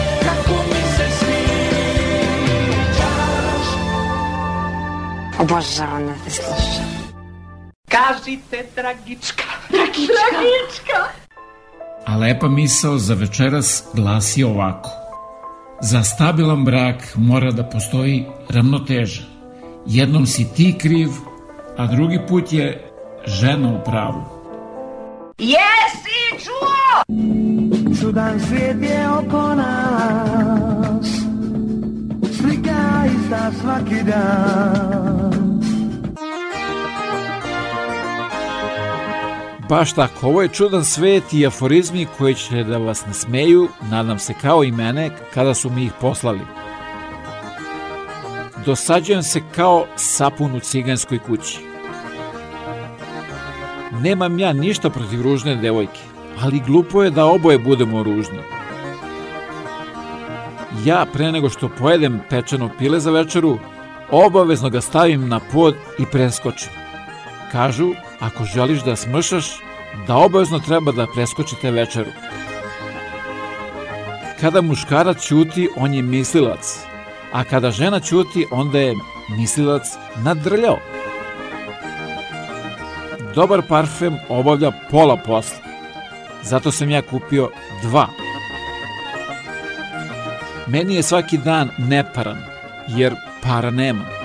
Obožavam da te slušam. Kažite, Dragička. Dragička. Dragička. A lepa misao za večeras glasi ovako. Za stabilan brak mora da postoji ravnoteža. Jednom si ti kriv, a drugi put je žena u pravu. Jesi čuo? Čudan svijet je oko nas Slika ista svaki dan Baš tako, ovo je čudan svet i aforizmi koji će da vas nasmeju, nadam se kao i mene, kada su mi ih poslali. Dosađujem se kao sapun u ciganskoj kući. Nemam ja ništa protiv ružne devojke, ali glupo je da oboje budemo ružni. Ja pre nego što pojedem pečeno pile za večeru, obavezno ga stavim na pod i preskočim. Kažu, ako želiš da smršaš, da obavezno treba da preskočite večeru. Kada muškarac ćuti, on je mislilac, a kada žena ćuti, onda je mislilac nadrljao. Dobar parfem obavlja pola posla. Zato sam ja kupio dva. Meni je svaki dan neparan, jer para nema.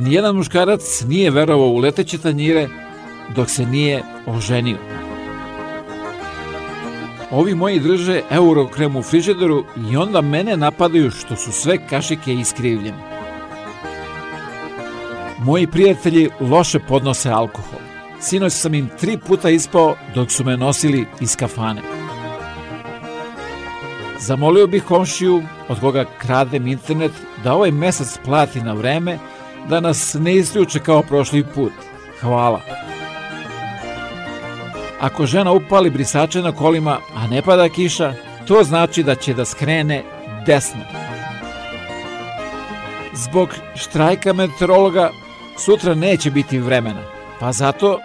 Nijedan muškarac nije verovao u leteće tanjire dok se nije oženio. Ovi moji drže eurokrem u frižideru i onda mene napadaju što su sve kašike iskrivljene. Moji prijatelji loše podnose alkohol. Sinoć sam im tri puta ispao dok su me nosili iz kafane. Zamolio bih komšiju, od koga kradem internet, da ovaj mesec plati na vreme, da nas ne isključe kao prošli put. Hvala. Ako žena upali brisače na kolima, a ne pada kiša, to znači da će da skrene desno. Zbog štrajka meteorologa sutra neće biti vremena, pa zato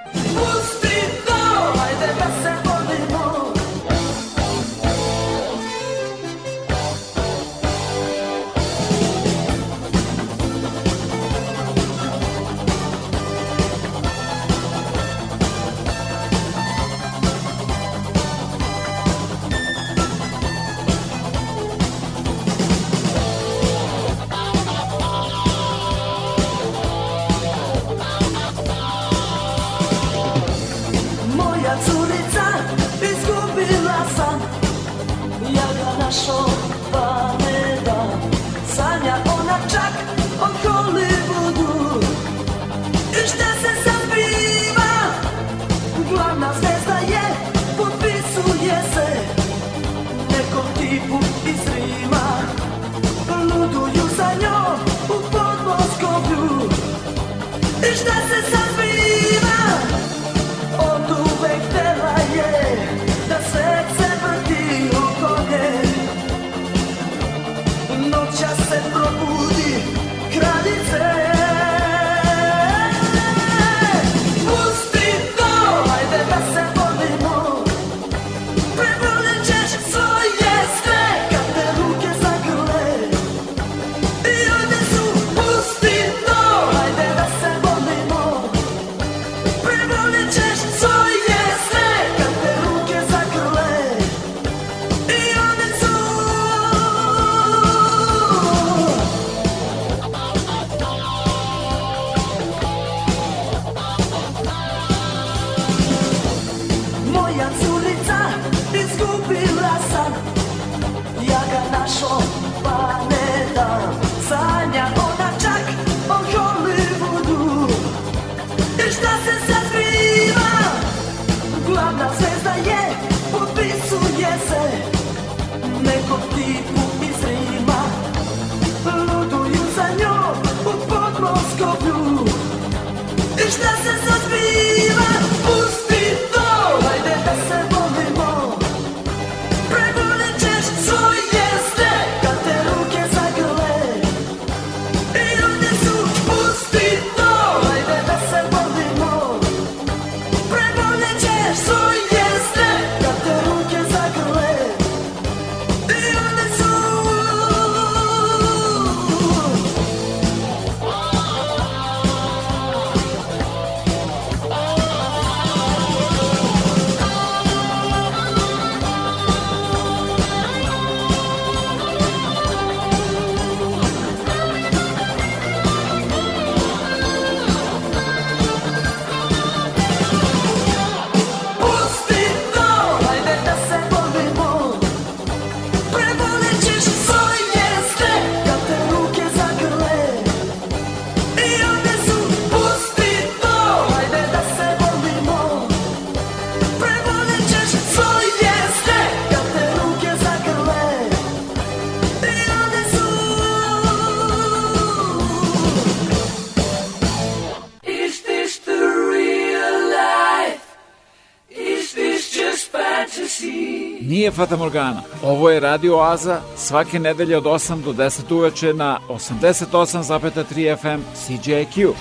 Fata Morgana. Ovo je Radio Oaza svake nedelje od 8 do 10 uveče na 88,3 FM CJQ.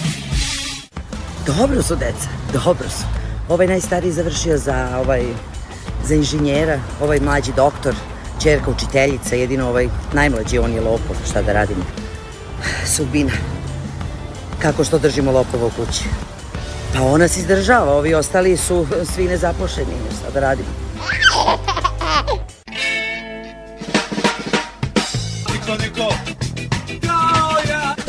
Dobro su, deca, dobro su. Ovaj najstariji završio za ovaj za inženjera, ovaj mlađi doktor, čerka učiteljica, jedino ovaj najmlađi on je lopov, šta da radimo. Sudbina. Kako što držimo lopova u kući? Pa ona se izdržava, ovi ostali su svi nezapošeni, šta da radimo.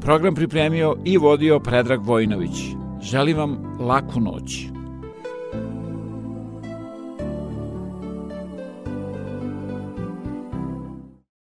Program pripremio i vodio Predrag Vojnović. Želim vam laku noć.